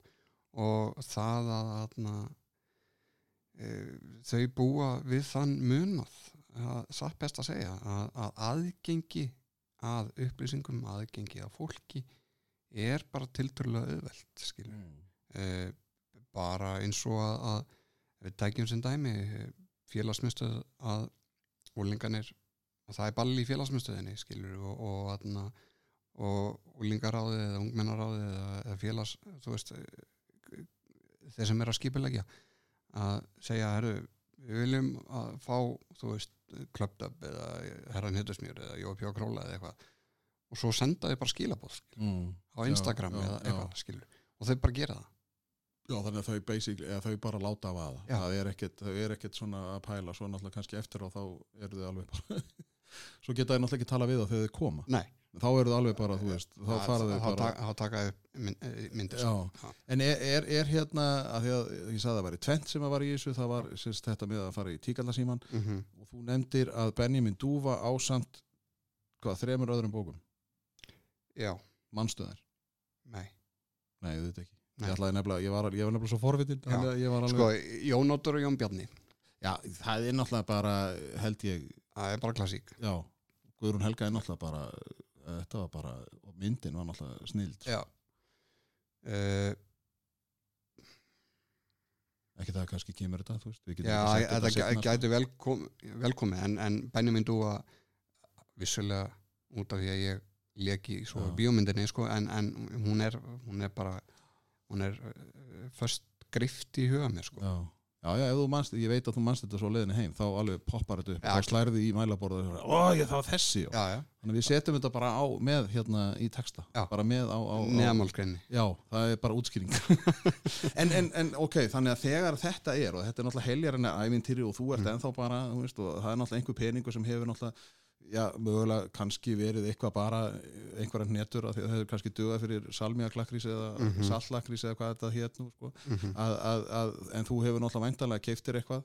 og það að aðna, e, þau búa við þann munað að satt best að segja að, að aðgengi að upplýsingum, aðgengi að fólki er bara tilturlega auðvelt skilur. Mm. e, bara eins og að, að við tækjum sem dæmi félagsmyndstöð að úlinganir það er ball í félagsmyndstöðinni skilur og, og, aðna, og úlingaráðið eða ungmennaráðið eða, eða félags veist þeir sem er að skipilegja að segja herru, við viljum að fá klöpdöp eða herran hittusmjör eða jópjó króla eða eitthvað og svo senda þau bara skilabóð Mm. á Instagram já, eða eitthvað skilur og þau bara gera það Já, þannig að þau basically, eða þau bara láta af aða. Það er er ekkert svona að pæla, svo náttúrulega kannski eftir og þá eru þau alveg bara, svo geta þau náttúrulega ekki tala við þá þegar þau koma. Nei, Þá eru þau alveg bara, þú veist, þá fara þau bara. þá taka mynd- eh, myndir. Já. En er, er, er hérna, að því að ég sagði að það væri tvent sem að var í þessu, það var sérst, þetta með að fara í tíkallasíman Mhm. og þú nefndir að Benjamin Dúfa ásamt, hvað, þremur öðrum bókum, Já, mannstöðar. nei Nei, þetta ekki. Nei. Ég ætlaði nefnilega, ég var, ég var nefnilega svo forvitin, Já. þannig að ég var alveg. Sko, Jónóttur og Jón Bjarni Já, það er náttúrulega bara, held ég, Það er bara klassík. Já, Guðrún Helga er náttúrulega bara þetta var bara, og myndin var náttúrulega snild Já. Uh, ekki það að kannski kemur þetta, þú veist við getum Já, ekki sett þetta seinna, sko. gæti velkom, velkomi en, en Benjamin Dúa vissulega út af því að ég leki svo í bíómyndinni sko, en, en hún er hún er bara hún er uh, först grift í huga mér sko. Já, Já, já, manst, ég veit að þú manst þetta svo á leiðinni heim þá alveg poppar þetta upp, þá slærði í mælaborðu og það var þessi já. já, þannig að við setjum þetta bara á með hérna í texta, Já. bara með á, á, á Já, það er bara útskýring en, en, en ok, þannig að þegar þetta er og þetta er náttúrulega heljar en ævintýri og þú ert Mm. ennþá bara, þú veist, og það er náttúrulega einhver peningur sem hefur náttúrulega já, mögulega kannski verið eitthvað bara einhverja hnetur að það hefur kannski dugað fyrir salmiaklakrís eða mm Mhm. sallakrís eða hvað þetta hét nú sko. mm að, að, að, en þú hefur náttúrulega væntalega keiftir eitthvað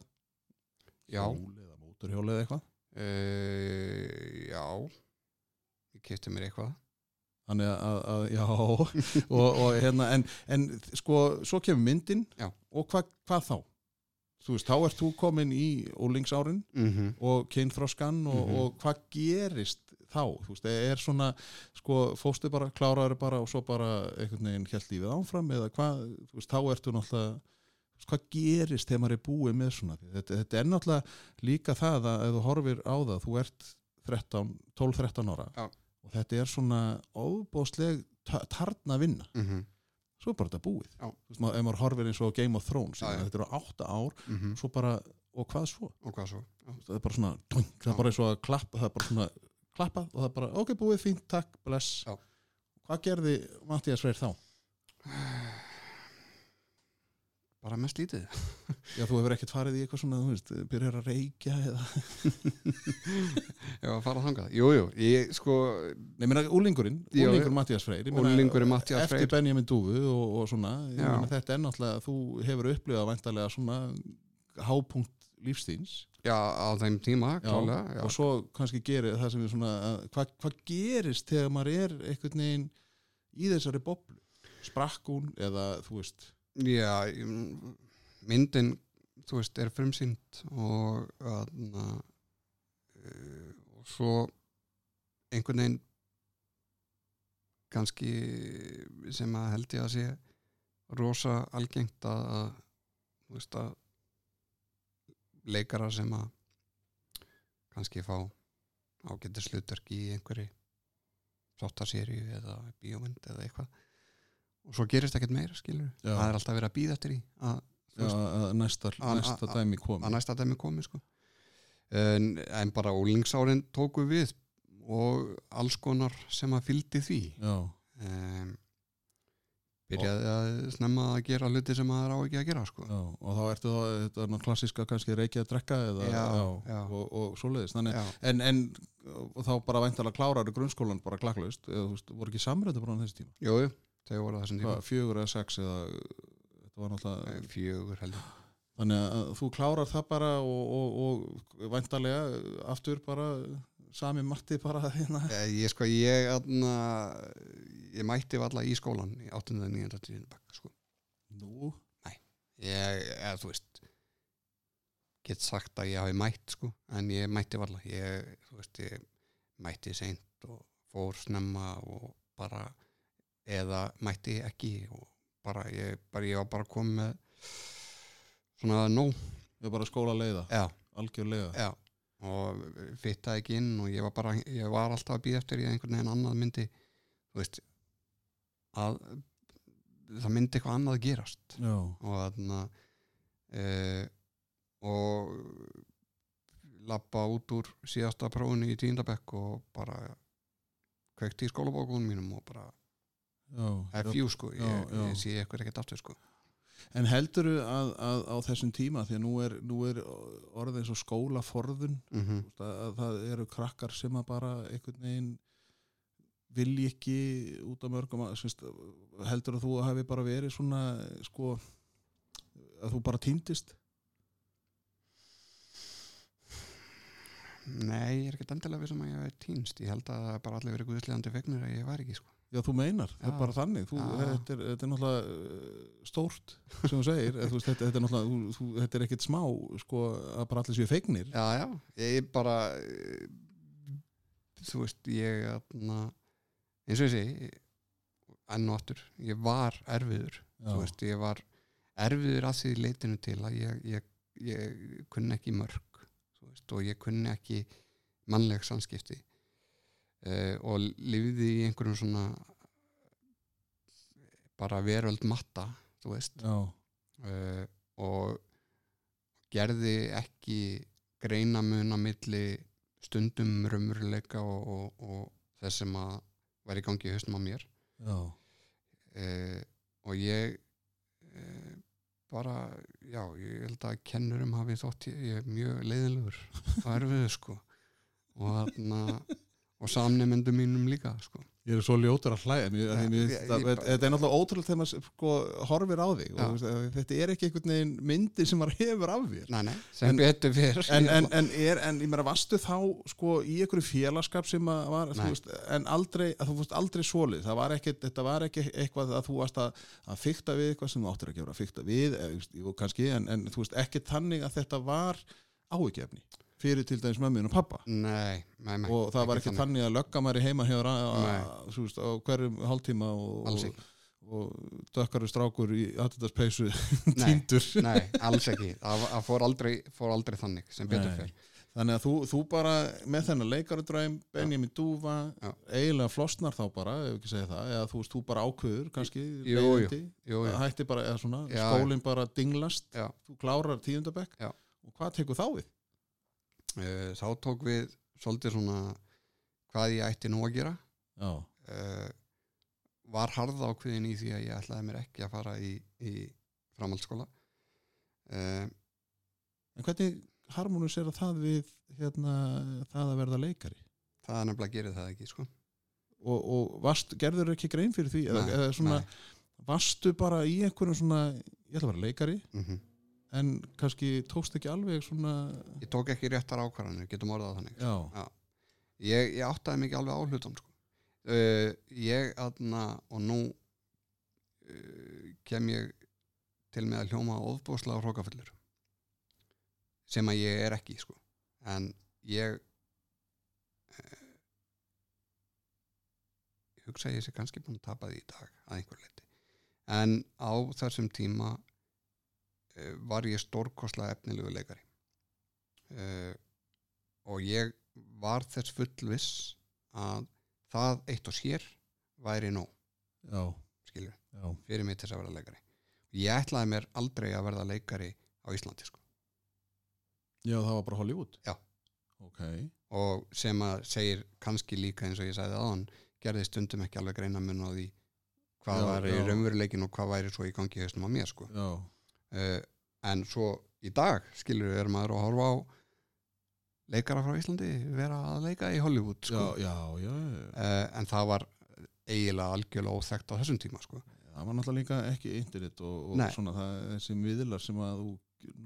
já, hjól eða móturhjól eða eitthvað uh, já ég kefti mér eitthvað þannig að, já og, og hérna, en, en sko svo kemur myndin Já. og hva, hvað þá? Þú veist, þá ert þú komin í úlingsárin mm -hmm. og kynþroskan og, Mhm. og hvað gerist þá? Þú veist, er svona sko, fóstu bara, kláraður bara og svo bara einhvern veginn hjælt lífið áfram eða hvað, þú veist, þá ertu náttúrulega þú veist, hvað gerist þegar maður er búið með svona þetta, þetta er náttúrulega líka það að ef þú horfir á það, þú ert 13, 12-13 ára Já. og þetta er svona óbóðsleg tarna vinna Mm -hmm. Svo er bara þetta búið veist, maður, ef maður horfir eins og Game of Thrones Já, þetta eru átta ár, Mhm. svo bara og hvað svo? og hvað svo það er bara svona dung, það er bara eins og að klappa það er bara svona klappað og það er bara ok, búið, fínt, takk, bless Já. hvað gerði Mattias Freyr þá? bara mest lítið. Já, þú hefur ekkert farið í eitthvað svona, þú veist, byrjar að reykja eða, já, að fara þangað, jú, jú, ég sko nei, minna, úlingurinn Já, úlingur Mattias Freyr, ég meina, Unglingurinn Matthías eftir Freyr. Benjamin Dúfu og, og svona, Já. meina, þetta er náttúrulega þú hefur upplifað væntalega svona hápunkt lífstíns. Já, á þeim tíma, klálega já, og svo kannski gerir það sem við svona að- hvað hva gerist þegar maður er einhvern veginn í þessari boblu? Sprakk hún eða þú veist Já, myndin þú veist, er frumsýnd og aðna, uh, og svo einhvern veginn kannski sem að held ég að sé rosa algengt að, þú veist að leikara sem að kannski fá ágættir slutverk í einhverju þáttaseríu eða bíómynd eða eitthvað og svo gerist ekkert meira skilur Já. það er alltaf verið að býða eftir því að, já, að næsta, Að- næsta að- dæmi kom að næsta dæmi komi sko. en, en bara úlingsárin tóku við og alls konar sem að fylgdi því já, um, byrjaði að snemma að gera hluti sem maður á ekki að gera sko. já, og þá ertu þá þetta er klassiska kannski reykja að drekka eða. Og, og svoleiðis en, en þá bara væntalega klárar grunnskólan bara klakklaust voru ekki samræðu bara á þessi tíma Jú, jú, þau voru þessum tíma fjögur eða sex eða þetta var náttúrulega Eh, fjögur heldur Þannig að þú klárar það bara og, og, og væntalega aftur bara sami Matti bara hérna. Eh, Ég sko, ég aðna, ég mætti alla í skólan í 8. og 9. tíðin bekk sko. Nú, ég, eða þú veist get sagt að ég hafi mætt sko, en ég mætti varla ég, ég mætti seint og fór snemma og bara eða mætti ekki og bara ég, bara, ég var bara komið með svona nóg. Við erum bara skóla leiða, já, algjörlega. já. Og fittaði ekki inn og ég var bara ég var alltaf að býða eftir í einhvern veginn annað myndi þú veist að það myndi eitthvað annað að gerast. Já, og þarna e, og lappa út úr síðasta prófunu í tíndabekk og bara kveikti í skólabókunum mínum og bara já. FU sko, ég, ég sé eitthvað ekkert aftur sko En helduru að, að á þessum tíma, því að nú er, nú er orðið eins og skólaforðun, mm -hmm. að, að það eru krakkar sem að bara einhvern veginn vilji ekki út af mörgum að, semst, heldur að þú hafi bara verið svona, sko, að þú bara týndist? Nei, ég er ekkert endilega við sem að ég hef týnst ég held að það er bara allir verið guðslegandi fegnir að ég var ekki sko Já, þú meinar, það er bara þannig. Þú, þetta, er, þetta er náttúrulega uh, stórt sem þú segir, veist, þetta, þetta er náttúrulega þú, þetta er ekkit smá, sko, að bara allir séu feignir Já, já, ég bara eh, þú veist, ég atna, eins og segi enn og aftur, ég var erfiður. Já. þú veist, ég var erfiður að því leitinu til að ég, ég, ég kunni ekki mörg veist, og ég kunni ekki mannleg samskipti uh, og lifði í einhverjum svona bara veröld matta þú veist. Uh, og gerði ekki greinamun á milli stundum raunveruleika og, og, og þess sem að væri í gangi í haustum á mér. Uh, og ég uh, bara, já, ég held að kennurum hafi þótt ég, ég er mjög leiðilegur og erfiðu sko. Og þarna og samnemendum mínum líka sko. Ég er svo ljótur að bara- þetta er náttúrulega ótrúlega þegar maður sko, horfir á þig og, að þetta er ekki einhvern veginn myndi sem maður hefur af þér. Nei, nei, sem En- betur fyrir en, en, en, er, en ég meira vastu þá sko í einhverju félagskap sem að var, veist, en aldrei þú veist aldrei svolið, það var ekki þetta var ekki eitthvað að þú varst að, að fykta við eitthvað sem þú áttir að gera að fykta við jú, kannski, en, en þú veist ekki tannig að þetta var áhyggjefni fyrir til dæmis mömmin og pappa Nei, nei, nei og það var ekki þannig. að lögga maður heima veist, á hverjum hálftíma og, og, dökkaru strákur í Adidas peysu týndur nei, alls ekki. Það fór aldrei, fór aldrei þannig sem betur fyrir Þannig að þú, þú bara með þennan leikaradræm, Benjamin Dúfa, eiginlega flosnar þá bara, ef ekki segja það, eða þú veist, þú bara ákveður, kannski, Jú, leiðindi, Jú, jú, hætti bara, eða svona, Já, skólinn bara dinglast, já. þú klárar tíundabekk, og hvað tekur þá við? Uh, Þá tók við svolítið svona hvað ég ætti nú að gera uh, var harða ákveðin í því að ég ætlaði mér ekki að fara í, í framhaldsskóla uh, en hvernig harmonisera það við, hérna, það að verða leikari? það er nefnilega gerði það ekki sko. Og, og varst, gerður ekki grein fyrir því, eða, Nei, eða svona, nei. varstu bara í einhverjum svona, ég ætla að vera leikari, mm en kannski tókst ekki alveg svona, ég tók ekki réttar ákvarðanir, getum orðað þannig já, ég, ég áttaði mikið alveg á hlutum sko. uh, ég aðna og nú uh, kem ég til með að hljóma ofbúslega hrókafullur sem að ég er ekki sko. en ég uh, hugsa ég sé kannski búin að tapa því í dag að einhver leiti en á þessum tíma var ég stórkostlega efnilegu leikari uh, og ég var þess fullviss að það eitt og sér væri nóg, já, skilur, já, fyrir mig til þess að verða leikari. Ég ætlaði mér aldrei að verða leikari á Íslandi, sko. já, það var bara Hollywood? Já. Ok, Og sem að segir kannski líka eins og ég sagði aðan, gerði stundum ekki alveg greina mun á því hvað Já, var í raunveruleikin og hvað væri svo í gangi haustum á mér, sko. já, Uh, en svo í dag, skilur, er maður að horfa á leikara frá Íslandi vera að leika í Hollywood, sko. já, já, já. uh, en það var eiginlega algjörlega óþekkt á þessum tíma sko. það var náttúrulega líka ekki internet og, og svona það, þessi miðlar sem að þú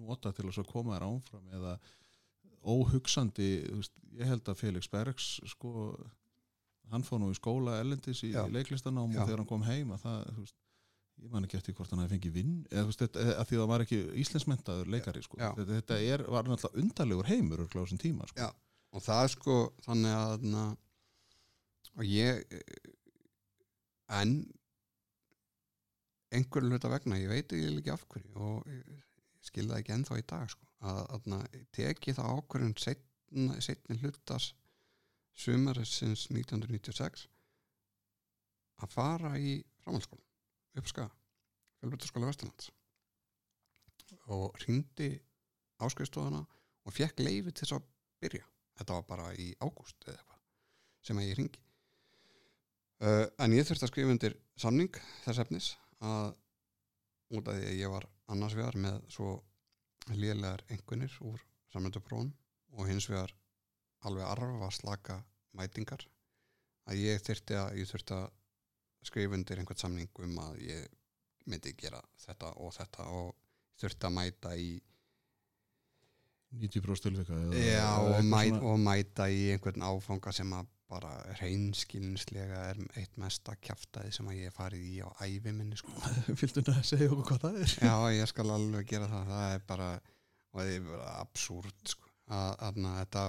nota til að koma þér ánfram eða óhugsandi veist, ég held að Felix Bergs sko, hann fór nú í skóla ellendis í leiklistanám og þegar hann kom heim að það, veist, ég man ekki eftir hvort hann hefði fengið vinn eða þú veist, þetta, að því það var ekki íslensmentaður leikari sko. Já. þetta, þetta er, var náttúrulega undarlegur heimur á þessum tíma sko. Já. og það er sko þannig að na, og ég eh, en einhverju hluta vegna ég veit ekki af hverju og ég skil það ekki ennþá í dag sko, að, að na, teki það ákvörðun setni, setni hlutas sumarisins 1996 að fara í framhaldsskóla uppskaga, fjölbrytaskóla Vesturlands. Og hringdi áskrifstofuna og fekk leifi til þess að byrja. Þetta var bara í ágúst eða eitthvað sem að ég ringi uh, en ég þurfti að skrifa undir samning þess efnis að út af því að ég var annars vegar með svo lélegar einhvernir úr samnönduprófum og hins vegar alveg arfa slaka mætingar að ég þurfti að ég þurfti að skrifa undir einhvern samning um að ég myndi gera þetta og þetta og þurfti að mæta í 90% tilvika Já, og, eitthvað mæ, svona- og mæta í einhvern áfanga sem að bara reynskilnslega er eitt mesta kjaftaði sem að ég farið í á ævi minni sko. Viltu að segja okkur hvað það er? Já, ég skal alveg gera það það er bara, er bara absúrt sko. að þetta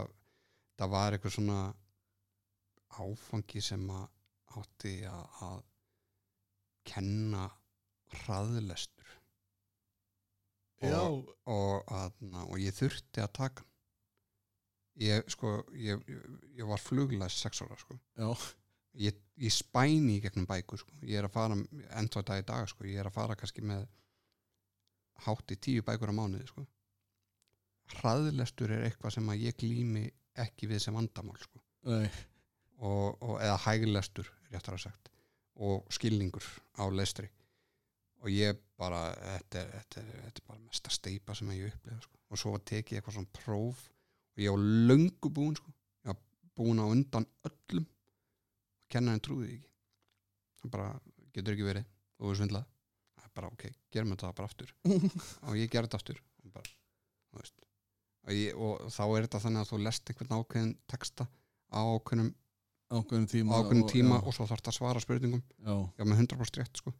það var eitthvað svona áfangi sem að átti að, að kenna hraðlestur Já, og, að, og ég þurfti að taka ég sko ég, ég, var fluglæs sex ára sko. já, ég, ég spæni í gegnum bækur sko. ég er að fara ennþá þetta í dag sko. ég er að fara kannski með hátt í tíu bækur á mánuði sko. hraðlestur er eitthvað sem að ég glými ekki við sem vandamál sko. Og, og, eða hæglestur réttar að sagt og skilningur á lestri. Og ég bara þetta er, þetta er, þetta er bara mesta steipa sem ég upplega sko. og svo tekið ég eitthvað svona próf og ég var löngu búinn sko. ég var búinn á undan öllum. Og kennarinn trúði ekki. Hann bara getur ekki verið. Og við svindlað. Það er bara ok, gerum við þetta bara aftur. Og ég gerði þetta aftur. Og, bara, og, ég, og þá er þetta þannig að þú lest einhvern ákveðin texta á ákveðnum ákveðin tíma ákveðnum tíma já, og svo þarf það að svara spurningum. Já, já með 100% rétt sko.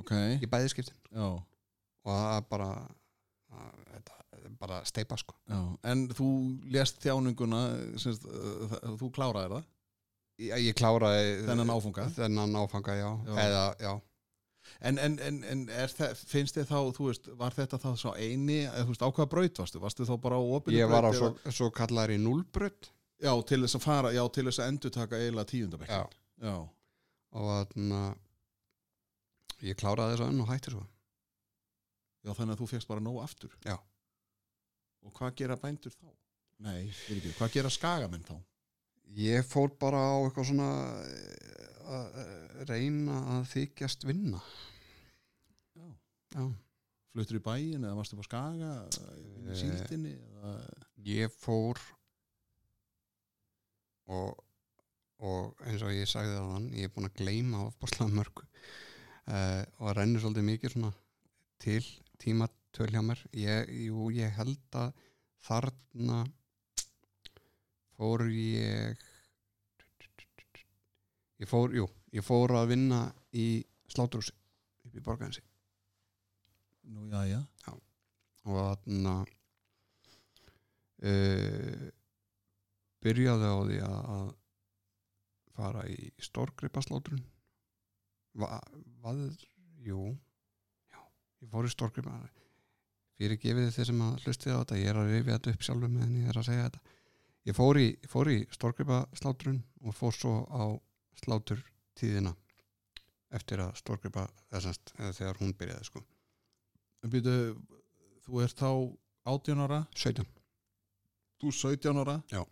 Ok. Í bæði skiptin. Já, og það er bara að, þetta er bara steipa sko. Já. En þú lést þjáninguna semst, uh, það- þú kláraðir það? Ég, ég kláraði þennan áfunga þennan áfanga já, Já. eða já. En, en, en, en er það, finnst þið þá, þú veist, var þetta þá svo eini, eða þú veist, á hvaða braut varstu? Varstu þá bara á opinu ég var á braut svo, eða- svo kallar í núlbrödd Já, til þess að fara, já, til þess að endur taka eiginlega tíundabekk. já Já, og þannig að ég kláraði þess að enn og hætti svo já, þannig að þú fegst bara nóg aftur. Já. Og hvað gera bændur þá? Nei, við ekki, hvað gera skagamenn þá? ég fór bara á eitthvað svona eh, að eh, reyna að þykjast vinna Já. já Fluttur í bæin eða varstu på skaga, í Eh, síldinni? Eða... ég fór og, og eins og ég sagði það hann ég er búin að gleyma ofbáslega mörgu. Uh, og það rennur svolítið mikið svona til tímatöl hjá mér. Ég, jú, ég held að þarna fór ég ég fór, jú ég fór að vinna í sláturhúsi upp í borgarinsi Nú, já, já. og þarna uh, byrjaði á því að, fara í stórgripaslátrun Va, hvað, jú. Já, ég fór í stórgripa. Fyrir gefið þeir sem að hlustið á þetta ég er að rifja þetta upp sjálfur meðan ég er að segja þetta. Ég fór í, í stórgripaslátrun og fór svo á sláturtíðina eftir að stórgripa þessast, þegar hún byrjaði sko. Býtu, þú ert þá 18 ára, 17 þú 17 ára. Já.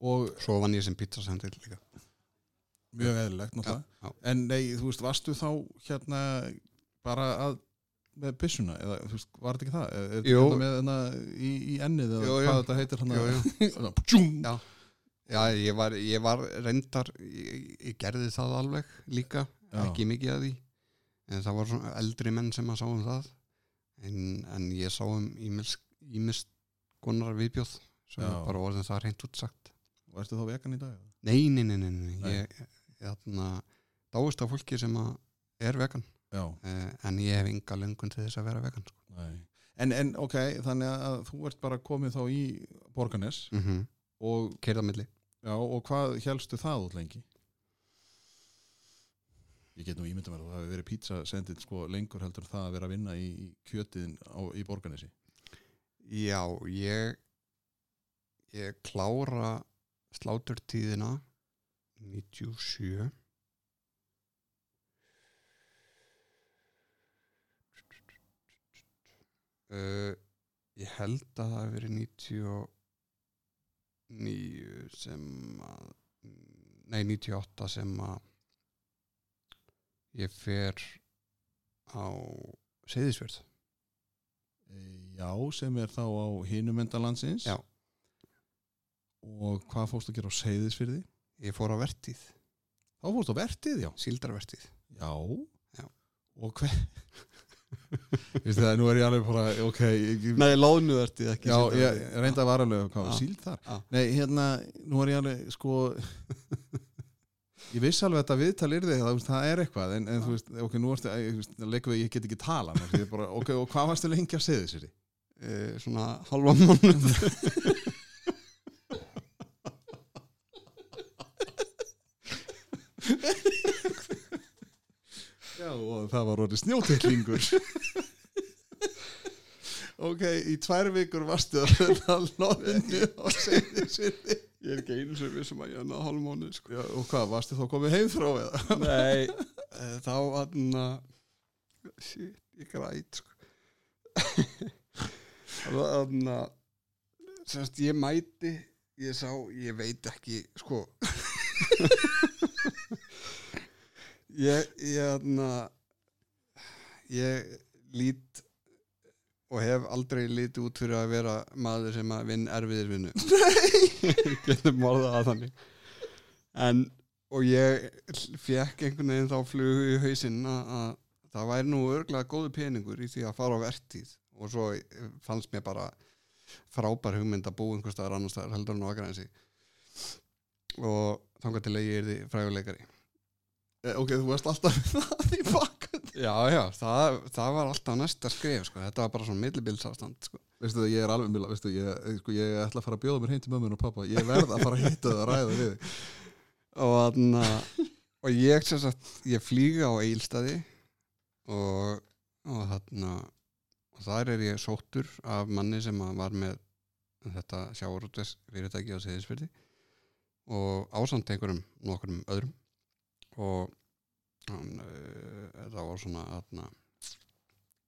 Og Svo vann ég sem pizzasendir líka mjög eðlilegt, náttúrulega. já. En nei, þú veist, varstu þá hérna bara að með byssuna, eða þú veist, var þetta ekki það? Er, þetta með hérna í, í ennið eða jú. hvað þetta heitir hérna? Jú, Svona, ptjúm. Já. Já, ég var, ég var reyndar ég, ég gerði það alveg líka Já. ekki mikið að því en það var svona eldri menn sem að sá um það en, en ég sá um ímist konar viðbjóð sem bara orðin það reynd útsagt Varstu þá vegan í dag? Nei, nei, nei, nei, nei. Ég, ég þarna, dáist af fólki sem er vegan eh, en ég hef enga löngun til þess að vera vegan sko. En, en ok, þannig að þú ert bara komið þá í Borganes mm -hmm. og, Keirðamilli já, og hvað helstu það út lengi? Ég get nú ímynda mér að það hafi verið pizza sendið sko lengur heldur það að vera að vinna í, í kjötiðin á, í Borganesi. Já, ég ég klára sláturtíðina 97 uh, ég held að það hafi verið 99 sem að nei 98 sem að ég fer á Seyðisverð Já, sem er þá á hinumendalandsins. Já. Og hvað fórstu að gera á Seyðisfyrði? ég fór á vertíð, Þá fórstu á vertið, já. síldarvertíð Já. Já. Og hver... Vistu það, nú er ég alveg bara, ok, ég, Nei, loðnuvertíð ekki já, ég reynda að varalega hvað var síld þar. Já. Nei, hérna, nú er ég alveg, sko, ég vissi alveg að þetta viðtal er þig, það, það er eitthvað, en, en þú veist, ok, nú veist, leikum við, ég get ekki tala, bara, ok, og hvað varstu lengi að segja þessi? Eh, svona halva mánuð Já, og það var orðið snjótillingur. ok, í tvær vikur varstu að verða loðinu og segja þessi. ég er ekki einu sem við sem að ég er náða halva mánuð sko. Já, og hvað, varstu þá komið heim frá eða? Nei, eh, þá hann shit, ég græt sko. þannig að semst ég mæti ég sá, ég veit ekki sko ég ég þarna ég lít og hef aldrei lítið út fyrir að vera maður sem að vinn erfiðir vinnu. Getum orðað að þannig. En og ég fekk einhvern veginn þá flugu í hausinn að, að það væri nú örglega góðu peningur í því að fara á vertíð. Og svo fannst mér bara frábær hugmynd að búa einhver staðar annar staðar heldur en á Akranesi. Og þangar til að ég er því fræguleikari. Eh, Ok, þú varst alltaf það í bakkan já, já, það, það var alltaf næsta skrif sko. þetta var bara svona millibilsástand sko. Veistu það, ég er alveg milla, veistu, ég, sko, ég ætla að fara að bjóða mér heim til mömmun og pappa Ég verð að fara að hitta það að ræða við og þarna og ég sem sagt, ég flýga á Eilstaði og, og þarna og þar er ég sóttur af manni sem að var með þetta sjáurútves fyrirtæki á Seyðisfyrði og ásamt einhverjum nokkurum öðrum og hann, uh, það var svona þarna,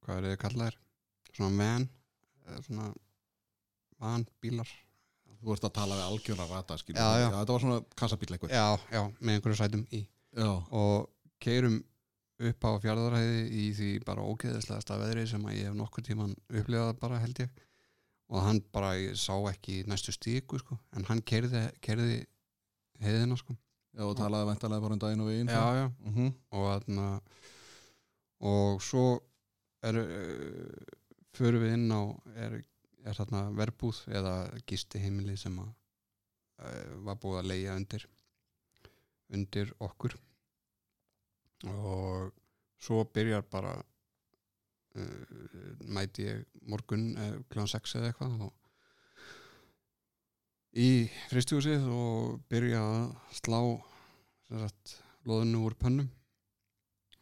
hvað er þið kallaðir svona van svona van bílar Þú vorst að tala við algjöra rata skilur. Já, já. Þetta var svona kassabíl eitthvað. Já, já, með einhverju sætum í. Já, og keirum upp á fjárðarhæði í því bara ógeðislegasta veðri sem að ég hef nokkur tíman upplifað bara held ég. Og hann bara, sá ekki næstu stíku sko, en hann keirði heiðina sko já og talaði væntalega bara um daginn og veginn já, já. uh -huh. og þarna og svo er uh, förum við inn á er, er þarna verbúð eða gisti heimili sem að uh, var búið að leia undir undir okkur og svo byrjar bara uh, mæti ég morgun uh, kl. 6 eða eitthvað og í fristjúsið og byrja að slá sagt, loðinu úr pönnum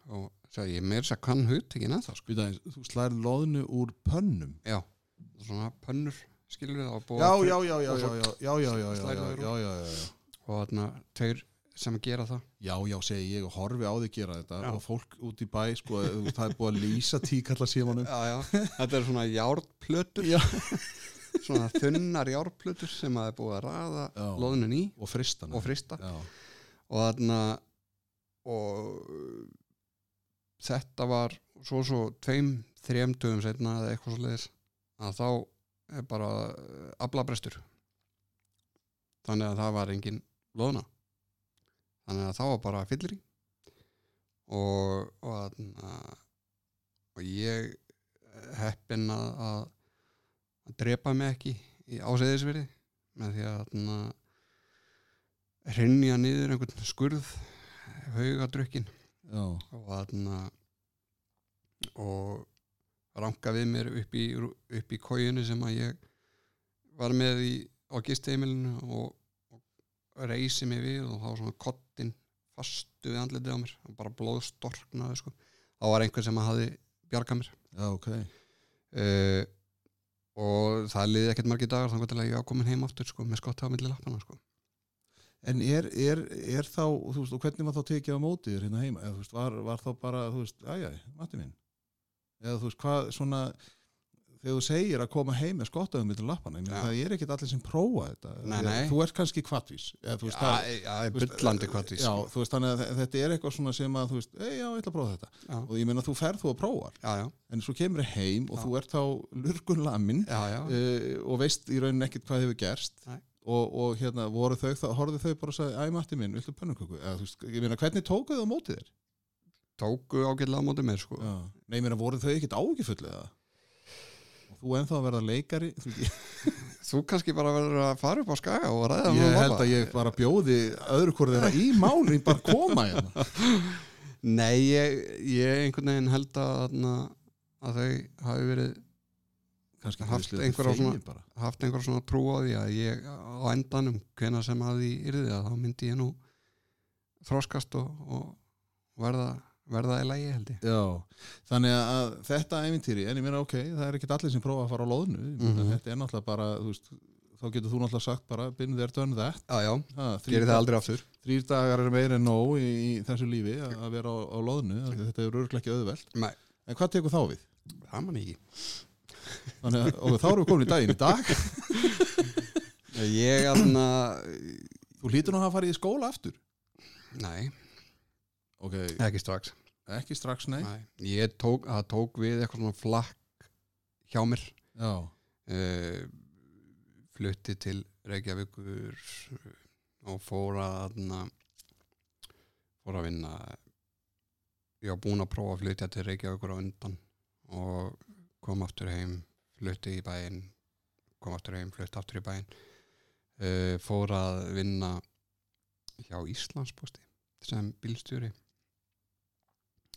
og sagði ég meir þess að kann hugtekin að það sko. Þú slærið loðnu úr pönnum já, svona pönnur skilur við á bóða Já, já, já, já, og já, svo já, já, já, já, já, slærðu já, þér já, já, já, já. og þarna tveir sem gera það Já, já, segi ég og horfi á því gera þetta Já. og fólk út í bæ, sko, það er búið að lýsa tíkalla símanum já, já. þetta er svona járplötur Já. svona þunnar járplötur sem að er búið að raða Já. loðinin í og fristana og frista og þarna og þetta var svo svo tveim, þrem dögum setna eða eitthvað svo leiðis að þá er bara uh, aflabrestur. Þannig að það var engin loðna. Þannig að það var bara fyllir í og og, þarna, og ég heppin að, að, að drepa mig ekki í ásæðisverði með því að hrinja niður einhvern skurð haugadrukkin já, og þarna og ranka við mér upp í, upp í kójunni sem að ég var með í, á gisteimilinu og, og reysi mig við og þá svona kottin fastu við andlitið á mér og bara blóðstorknaði sko. þá var einhver sem að hafi bjargað mér. Já, ok. Uh, og það liði ekkert margir dagar þannig að ég var komin heim aftur sko, með skotta á milli lappana sko. En er, er, er þá, þú veist, og hvernig var þá tekið á mótið hérna heima? Eða, þú veist, var, var þá bara, þú veist, æjæ, mati minn? Eða þú veist, hvað svona, þegar þú segir að koma heim með skottaðum millir lappana, Já. það er ekkert allir sem prófa þetta. Nei, nei. Þú ert kannski kvattvís. Eða, veist, það, Já, já, þú veist, bullandi kvartís Já, þú veist, þannig að þe- þetta er eitthvað svona sem að, þú veist, ei, já, ég ætla að prófa þetta. já, Og ég meina, þú ferð þú að já, en svo kemur þér heim og þú ert þá lurgun lamin uh, og veist í rauninni ekkert hvað hefur gerst og, og hérna voru þau, þá, horfðu þau bara og sagði, æ, Matti minn, viltu pönnuköku? Eða, þú veist, ég meina, hvernig þér? tóku þú ennþá að verða leikari þú, kannski bara verður að fara upp á skaga og ræða ég held að ég bara bjóði öðru hvort þeirra í máli bara koma hérna. Nei, ég, ég einhvern veginn held að, að þau hafi verið kannski Haft einhverja svona- bara. haft einhver svona trú á því að ég á endanum hvena sem að því yrði að þá myndi ég nú þroskast og, og verða, verða í lægi held ég. Já, þannig að þetta ævintýri, en ég meina ok, það er ekkert allir sem prófa að fara á loðnu, mm Mhm. þetta er náttúrulega bara, þú veist, þá getur þú náttúrulega sagt bara, been there, done that, já, já, gerir það aldrei aftur. þrýr dagar er meira en nóg í, í þessu lífi að að vera á, á loðnu, þetta er örglega ekki auðvelt, nei, en hvað tekur þá við? það man ekki. Þannig að og þá erum við komin í daginn í dag. Ég aðna Þú hlýtur nú að farið í skóla aftur. Nei, Ok, ekki strax ekki strax nei. Nei. Ég tók, tók við eitthvað svona flakk hjá mér. Já, uh, flutti til Reykjavíkur og fór að fór að vinna. Ég var búinn að prófa að flytja til Reykjavíkur á undan og kom aftur heim flutti í bæinn kom aftur heim, flutti aftur í bæinn. Uh, fór að vinna hjá Íslandsposti sem bílstjóri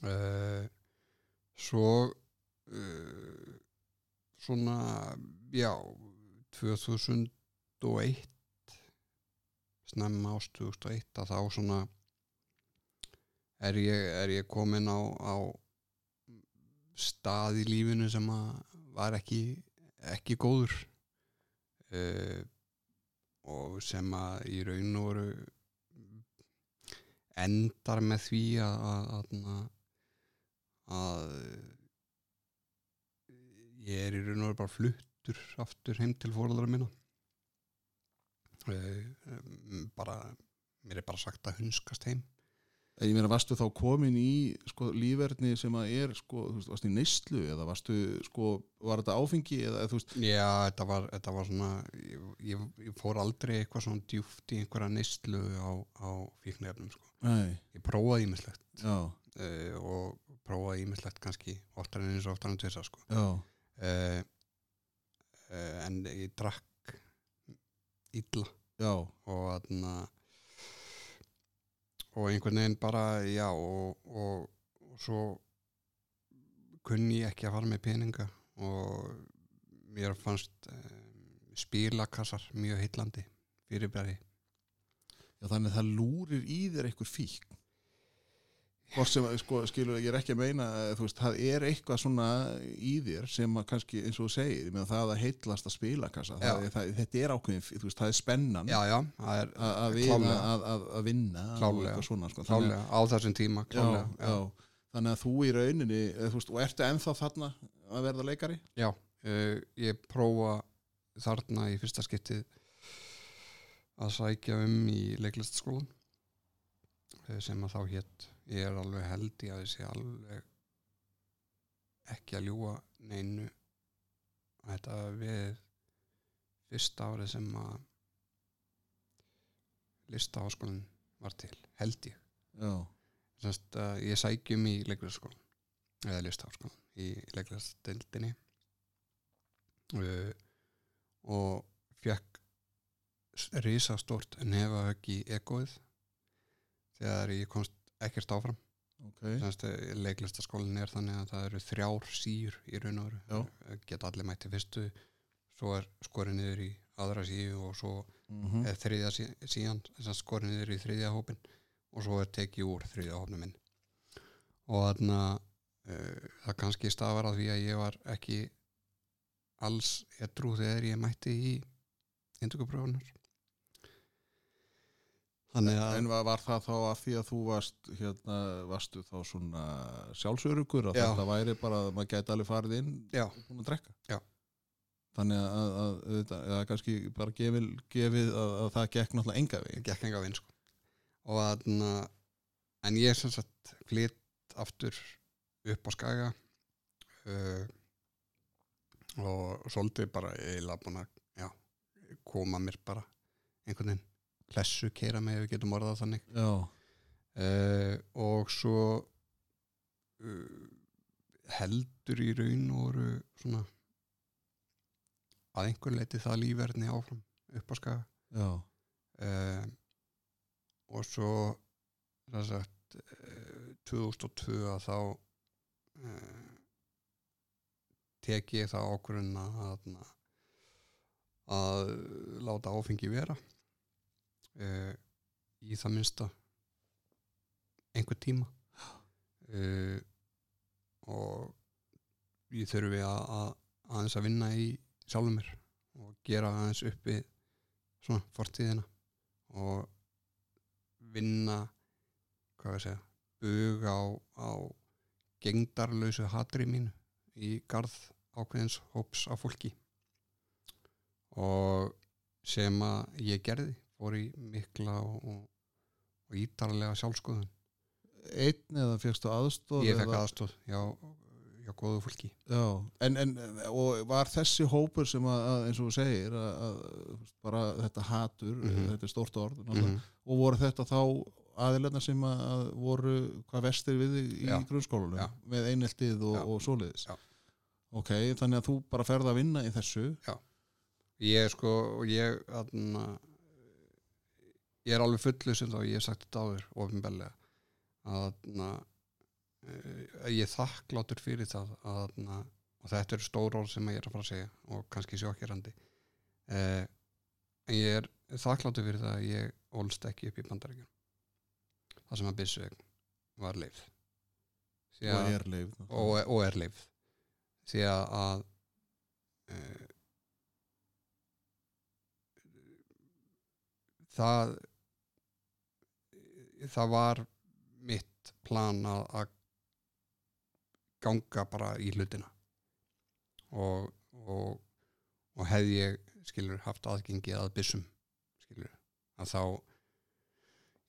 uh, svo uh, svona já 2001 snemma ást 2001 að þá svona er ég, er ég komin á, á stað í lífinu sem að var ekki ekki góður. Uh, og sem að í raun og veru endar með því að að, að, að ég er í raun og veru bara fluttur aftur heim til fóraldara minna. Um, bara mér er bara sagt að hunskast heim. En ég meina, varstu þá komin í sko, lífverðni sem að er sko, veist, varstu í neyslu eða varstu, sko, var þetta áfengi eða, þú veist, Já, þetta var, þetta var svona ég, ég, ég fór aldrei eitthvað svona djúft í einhverja neyslu á, á fíknefnum sko. Ég prófaði ímislegt uh, og prófaði ímislegt kannski oftar en eins og oftar en tvisa sko. uh, uh, en ég drakk illa já, og þarna og einhvern veginn bara já og, og, og svo kunni ég ekki að fara með peninga og mér fannst um, spilakassar mjög heillandi fyrirbæri já, þannig að það lúrir í þér einhver fík. Hvort sem, sko, skilur, ég er ekki að meina, eh, þú veist, það er eitthvað svona í þér sem að kannski, eins og þú segir, með það að heitlast að spila kassa, það, það, þetta er ákveðin, þú veist, það er spennan já já, það er að- Klárlega. að, vinna eitthvað svona, sko. Klálega á þessum tíma klálega, já, já. þannig að þú í rauninni eða, þú veist, og ertu ennþá þarna að verða leikari já. Uh, ég prófa þarna í fyrsta skiptið að sækja um í leiklistaskólan uh, sem að þá hétt ég er alveg held í að þessi alveg ekki að ljúga neinu. Þetta við fyrsta árið sem að listaháskólinn var til, held ég. Sest, uh, ég sækjum í leiklistaskólan eða listaháskólan í leiklistadeildinni uh, og fekk risastort nefahögg í egoið þegar ég komst ekkert áfram. Ok. Sest, leiklistaskólinn er þannig að það eru þrjár síur í raun og veru. Geta allir mætti fyrstu svo er skorið niður í aðra síu og svo mm er þriðja sí- síðan sem skorið niður í þriðja hópin og svo er tekið úr þriðja hópnum minn og þarna uh, það kannski stafar að því að ég var ekki alls edru þegar ég mætti í induguprófunar þannig að en var, það þá að því að þú varst hérna, varstu þá svona sjálfsörugur að Já. þetta væri bara að maður gæti alveg farið inn já, og búin að drekka Já. þannig að, að, að, að, að kannski bara gefið, gefið að, að það gekk náttúrulega enga ég veginn gekk enga vinn sko. og þarna en ég sem sagt flytt aftur upp á skaga uh, og svolítið bara eiginlega búin að koma mér bara einhvern veginn klessu keira mig ef við getum orðað þannig. Uh, og svo uh, heldur í raun og voru svona að einhver leiti það lífverðni áfram upp á skaga. Uh, og svo sagt uh, 2002 að þá tek ég það ákvörðun að, að, að láta áfengi vera uh, í það minnsta einhver tíma. Uh, og ég þurfi að, að aðeins að vinna í sjálfum mér og gera aðeins upp við svona fortíðina og vinna hvað ég segja bug á, á gengdarlausu hatri mínu í garð ákveðins hóps af fólki. Og sem að ég gerði fór í mikla og, og, og ítarlega sjálfskoðun einn eða fegstu aðstóð ég fekk aðstóð hjá, hjá góðu fólki já, en, en og var þessi hópur sem að, eins og þú segir að, að bara þetta hatur, Mhm. þetta er stórt orð mm mm og voru þetta þá aðilegna sem að, voru hvað vestir við í Já. grunnskólanum Já. með eineltið og, Já. og svoleiðis Já. ok, þannig að þú bara ferð að vinna í þessu ég sko ég aðna, ég er alveg fullu sem þá ég hef sagt þetta áður ofinbellega að ég er þakklátur fyrir það að, og þetta eru stór orð sem ég er að fara að segja og kannski sjokkirandi eh, en ég er þakklátur fyrir það að ég ólst ekki upp í bandaríkjum það sem að byssu var leif og að- er leif og, og er leif því að, að e, það það var mitt plan að, ganga bara í hlutina og, og, og hefði ég skilur haft aðgengi að byssum skilur að þá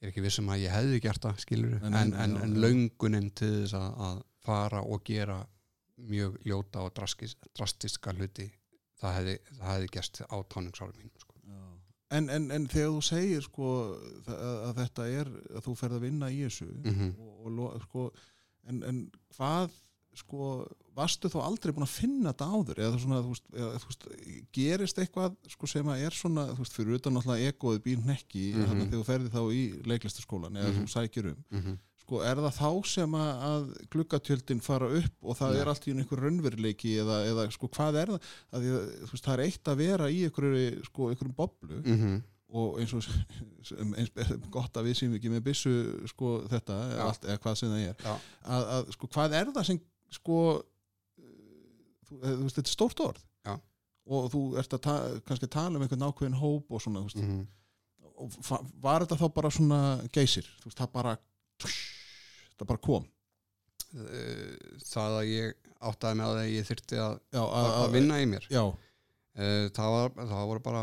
er ekki vissum að ég hefði gert það skilur en, en, en já. löngunin til þess að, að fara og gera mjög ljóta og drastiska hluti það hefði, það hefði gæst á táningsárum mín sko. En, en, en þegar þú segir sko að, að þetta er að þú ferð að vinna í þessu Mhm. og, og lo- sko, en, en hvað sko, varstu þá aldrei búin að finna þetta áður eða svona, veist, eða, þú veist gerist eitthvað sko, sem að er svona veist, fyrir utan alltaf egoið býr nekki mm Mhm. þegar þú ferði þá í leiklistaskólan eða Mhm. þú sækir um mm -hmm. Sko, er það þá sem að, gluggatjöldin fara upp og það Nei. er allt í einhver raunveruleiki eða, eða sko, hvað er það að, veist, það er eitt að vera í sko, einhverjum boblu Mhm. og eins og eins gott að við séum ekki með byssu sko, þetta Já. allt, eða hvað sem það er Já. að, að sko, hvað er það sem sko þú, eh, þú veist, þetta er stórt orð og þú ert að ta kannski að tala um einhvern ákveðin hóp og svona, veist, Mhm. og var þetta þá bara svona geysir, þú veist, það bara það bara kom. Eh, það að ég áttaði með að ég þyrfti að, já, að, að vinna í mér. Já, Eh, það var, það voru bara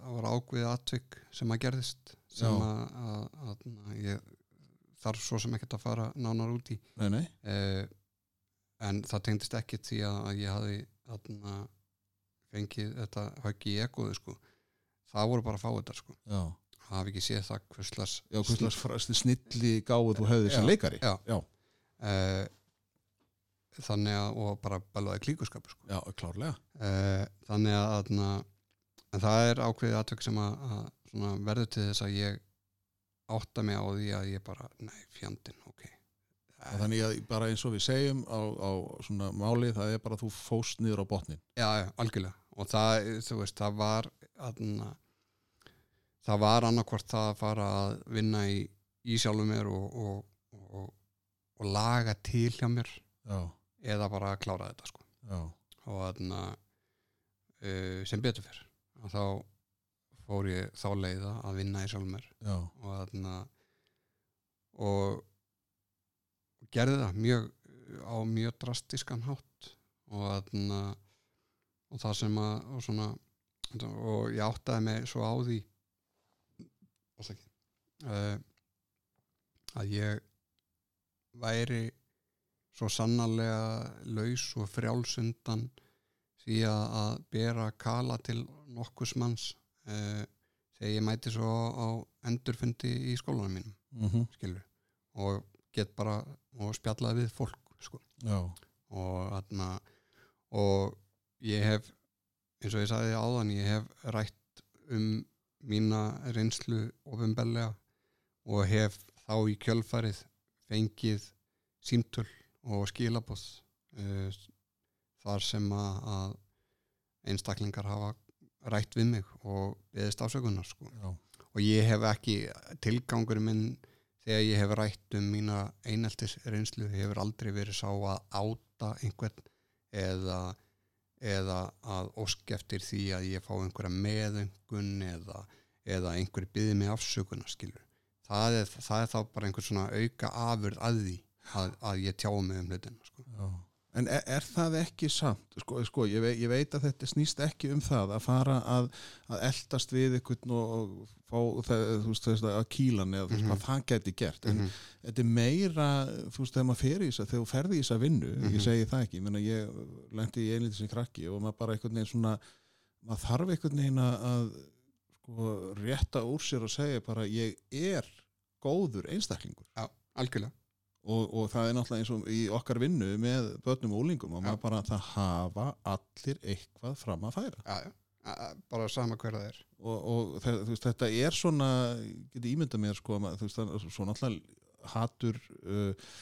það var ákveðið atvik sem að gerðist sem að, að, að, að ég þarf svo sem ekkert að fara nánar út í. Nei, nei. Eh, en það tengdist ekki því að, að ég hafi fengið þetta höggi í egoðu sko. það voru bara fáiðar sko. Hafi ekki séð það hvurslags já, frasti snilli gáðu þú hefði sem leikari. já. já, eh, þannig að og bara belvaði klíkuskap sko. já, klárlega. Eh, þannig að en það er ákveðið aðtök sem að, að verður til þess að ég átta mig á því að ég bara nei, fjandinn, ok. Og þannig að bara eins og við segjum á, á svona máli, það er bara að þú fóst niður á botnin. Já, já, algjörlega. Og það, þú veist, það var aðna, það var annarkvort það að fara að vinna í, í sjálfum mér og, og, og, og laga til hjá mér já, eða bara að klára þetta sko. og aðna, uh, sem betur fyrr og þá fór ég þá leiða að vinna í sjálfum mér. Já, og þarna og gerði það mjög á mjög drastiskan hátt. Og þarna og það sem að og, svona, og ég áttaði mig svo á því uh, að ég væri svo sannarlega laus og frjálsundan því að, bera kala til nokkus manns uh, þegar ég mæti svo á endurfundi í skólanum mínum mm skilur og get bara og spjallaði við fólk sko. og, atna, og ég hef eins og ég sagði áðan ég hef rætt um mína reynslu ofinbellega og hef þá í kjölfarið fengið símtöl og skilabóð uh, þar sem að, einstaklingar hafa rætt við mig og beðist afsökunar sko. Og ég hef ekki tilgangur minn þegar ég hef rætt um mína eineltis reynslu hefur aldrei verið sá að áta einhvern eða, eða að ósk eftir því að ég fá einhverja meðöngun eða, eða einhver byði mig afsökunar skilur það er, það er þá bara einhver svona auka afurð að því að, að ég tjá mig um hlutina sko. já. En er, er það ekki samt, sko, sko ég, veit, ég veit að þetta snýst ekki um það að fara að, að eldast við einhvern og, fá það, veist, að kýlan eða þú veist Mhm. það geti gert, en Mhm. þetta er meira, þú veist, þegar maður fer í þess að þegar ferði í þess að vinnu, Mhm. ég segi það ekki, ég, ég lendi í einlítið sem krakki og maður bara einhvern veginn svona, maður þarf einhvern veginn að, sko, rétta úr sér og segja bara ég er góður einstaklingur algjörlega og, og það er náttúrulega eins og í okkar vinnu með börnum og úlingum og maður bara það hafa allir eitthvað fram að færa já, já. Bara sama hver það er og, og þú veist, þetta er svona geti ímyndað mér sko veist, það er svo náttúrulega hatur uh,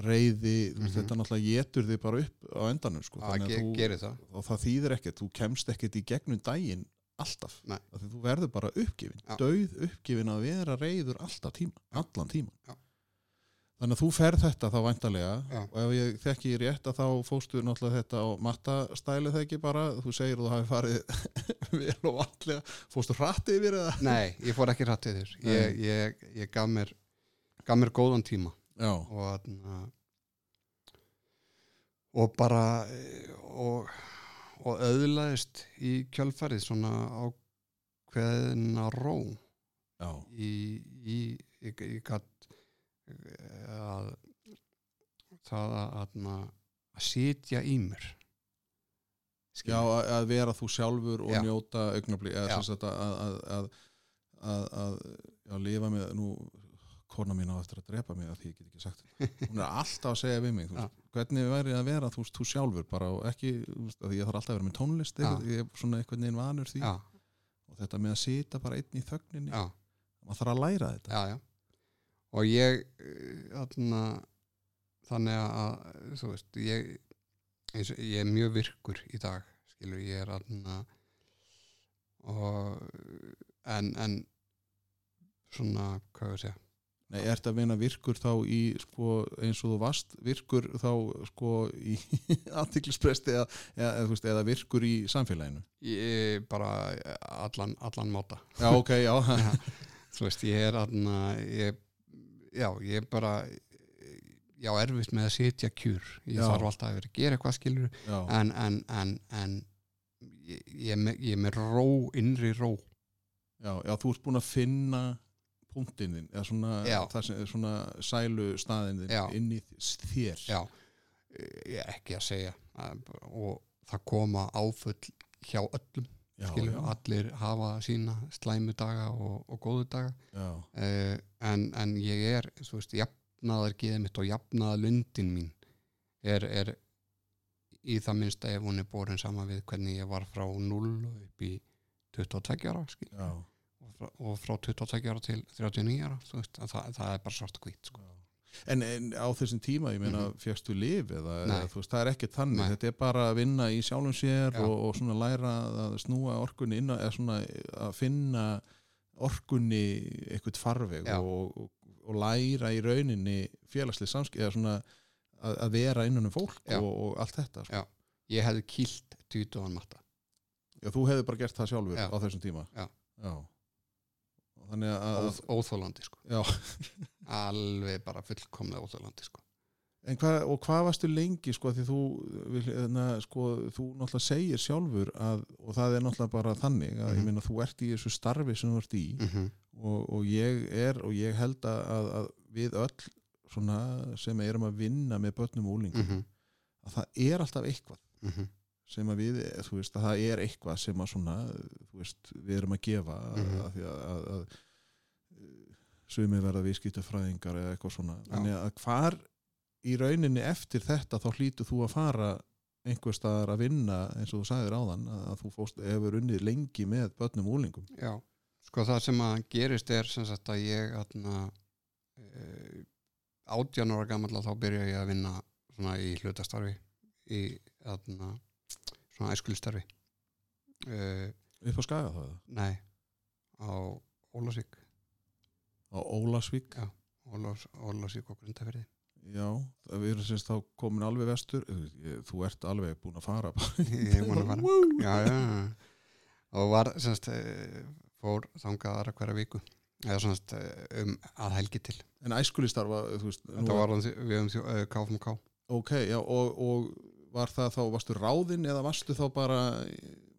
reyði, veist, Mhm. þetta náttúrulega getur þig bara upp á endanum sko, að að þú, það og það þýðir ekkert, þú kemst ekkert í gegnum daginn alltaf, þú verður bara uppgefin, Já. dauð uppgefin að vera reyður alltaf tíma, allan tíma Já. Þannig að þú ferð þetta þá væntalega Já. og ef ég þekki rétt að þá fóstu náttúrulega þetta á mattastæli það ekki bara, þú segir að þú hafi farið vel og allega, fóstu hratt yfir eða? nei, ég fór ekki rættið þér ég, ég, ég gaf mér gaf mér góðan tíma. Og og bara og, og öðlaðist í kjölfarið svona ákveðina ró já, í, í, í, í gatt að það að, að, að sitja í mér. Já að, að vera þú sjálfur og Já. njóta sagt að að, að, að, að já, lifa með nú kona mín á eftir að drepa mig að því ég get ekki sagt hún er alltaf að segja við mig veist, hvernig væri að vera þú, þú sjálfur bara og ekki, veist, ég þarf alltaf að vera með tónlist eitthvað, ég er svona einhvern veginn vanur því. Já, og þetta með að sita bara einn í þögninni maður þarf að læra þetta. Já og ég eh, þarna, þannig að þú veist ég, eins, ég er mjög virkur í dag skilur ég er þarna og en, en svona, hvað ég að segja? Nei, ert að vinna virkur þá í sko, eins og þú varst virkur þá sko í aðtiklispresti eða, eða, eða, virkur í samfélaginu? Ég bara allan, allan máta. Já, ok, já, Já, þú veist, ég er aðna ég, já, ég er bara já, erfitt með að sitja kjur. Ég Já. þarf alltaf að vera að gera eitthvað skilur en, en, en, en ég, ég, er með, með ró, innri ró. Já, já, þú ert búin að finna punktinn þinn, eða svona, sem, svona sælu staðinn þinn inn í þér. Já, ég er ekki að segja. Og það koma áfull hjá öllum skilur, já, allir hafa sína slæmu daga og, og góðu daga. Uh, en, en ég er þú veist, jafnaðar geðið mitt og jafnaðar lundin mín er, er í það minnsta ef hún er borin sama við hvernig ég var frá 0 upp í 22 ára og, frá, og frá 22 ára til 39 ára veist, að það, það er bara svart hvít sko. En, en á þessum tíma, ég meina, mm lif eða, Nei. eða þú veist, það er ekki þannig, Nei. þetta er bara að vinna í sjálfum sér Já. og, og svona læra að snúa orkunni inn á, eða svona að finna orkunni eitthvað farveg Já. og, og, og læra í rauninni félagslega samskip eða svona að, að vera innan um fólk Já. og, og allt þetta sko. Já. ég hefði kýlt tutuðan matta Já, þú hefði bara gert það sjálfur Já. á þessum tíma Já. Að, Óþ, óþólandi sko. já, alveg bara fullkomlega óþólandi sko. En hvað, og hvað varstu lengi sko því þú, hérna, sko, þú náttúrulega segir sjálfur að, og það er náttúrulega bara þannig að ég Mhm. meina þú ert í þessu starfi sem þú ert í mm -hmm. og, og ég er og ég held að, að, við öll svona sem erum að vinna með börnum og úlingum Mm að það er alltaf eitthvað -hmm. Sem að við, þú veist, að það er eitthvað sem að svona, þú veist, við erum að gefa Mhm. að því að, að, að sumir verða viðskiptafræðingar eða eitthvað svona. Þannig að hvar í rauninni eftir þetta þá hlýtur þú að fara einhver staðar að vinna eins og þú sagðir áðan að, þú fórst, hefur unnið lengi með börnum úlingum Já, sko það sem að gerist er sem sagt að ég atna, e, 18 ára gamalla þá byrja ég að vinna svona í hlutastarfi í atna, svona æskulistarfi e, upp á skaga það, Nei á Ólasvík á Ólasvík Já. Ólás, Ólasvík og Grundaferði já, það erum semst þá komin alveg vestur. Þú ert alveg búin að fara. Ég er búin að fara. Já, já, og var semst e, fór þangað aðra hverja viku. Eða semst e, um að helgi til. En æskulistarfa, veist var hann, við um KFMK ok, já, og, og var það þá, varstu ráðinn eða varstu þá bara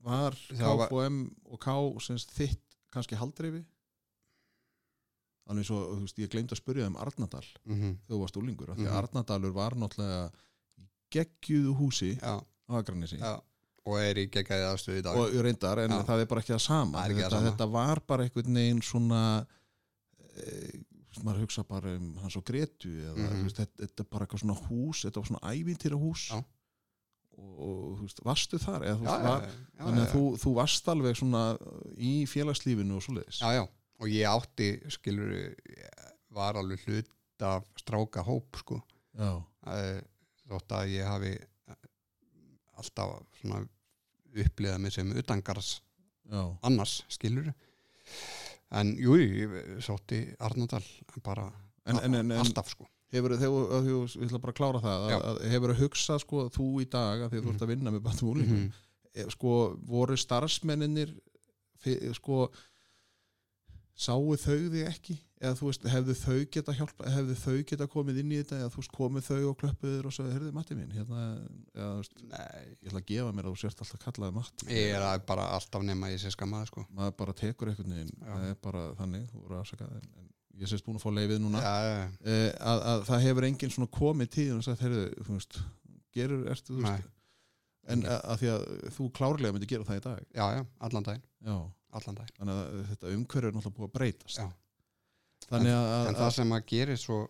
var Það var- KFM og K sem sagt, þitt kannski haldreifi þannig svo, þú veist, ég gleymd að spyrja um Arnadal mm -hmm. þegar þú varst úlingur, af því að Mhm. Arnadalur var náttúrulega í geggjuðu húsi á Akranissi og er í geggaði aðstöðu í dag og reyndar, en Já. það er bara ekki það sama Það ekki það þetta, sama. þetta var bara einhvern veginn svona e, maður hugsa bara um hans og Gretu eða, Mhm. þú veist, þetta, þetta er bara eitthvað svona hús þetta var svona ævintýra hús Já. Og, veist, varstu þar eða, já, veist, já, var, já, þannig að þú, þú varst alveg svona í félagslífinu og svoleiðis. Já, já, og ég átti skilur, var alveg hlut af stráka hóp sko. Þótt að ég hafi eh, alltaf svona upplifað mig sem utangars já, annars skilur. En jú, ég sótti Arnardal bara en- en- en- alltaf sko hefur þú, ég ætla bara að klára það að, að, hefur að hugsa sko þú í dag að því að þú Mhm. ert að vinna með bættum úlingum Mhm. Eh, sko voru starfsmenninir fi- sko sáu þau þig ekki? Eða þú veist, hefðu þau geta hjálpa hefðu þau geta komið inn í þetta eða þú veist, komið þau og klöppuður og sagði, heyrðu Matti mín hérna, eða þú veist, Nei, ég ætla að gefa mér að þú sért alltaf kallaði Matti. Ég er að bara alltaf nema ég sé skammaði sko. Maður bara tekur einhvern veginn það er bara þannig, þú voru afsakað en, en ég sést búin að fá leifið núna. Já, já, eh, að, að það hefur enginn svona komið tíðin og sagt, heyrðu, þú veist gerur, ertu, þú veist. En að, að því að þú klárlega myndi gera það í dag. Já, já, allan daginn. Já, allan daginn. Þannig að þetta umhverju er náttúrulega búið að breytast. Já. þannig að, en að, það sem að gerir svo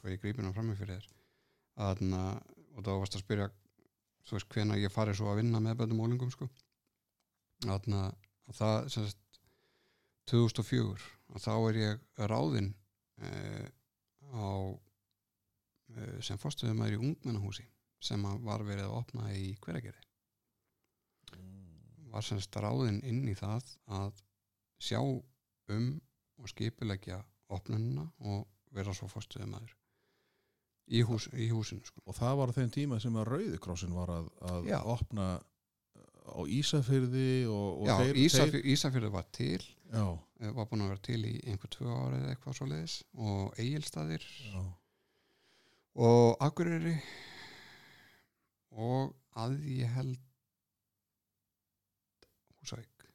svo ég grípina frammi fyrir þér að, og þá varst að spyrja þú veist hvena ég farið svo að vinna með bæðum ólingum sko. Að, það sem sagt 2004 að þá er ég ráðinn eh, á eh, sem fórstuðum í ungmennahúsi sem að var verið að opna í hveragerði var sem sagt ráðinn inn í það að sjá um og skipulegja opnunina og vera svo fórstuðum í, hús, í húsinu sko. og það var á þeim tíma sem að Rauðikrossin var að, að opna á Ísafyrði og, og Já, þeir, Ísafjörður Ísafjörður var til. Þeir já, eh, var búin að vera til í einhver tvö ára eða eitthvað svo leiðis og Egilstaðir já, og Akureyri. Og að ég held Húsavík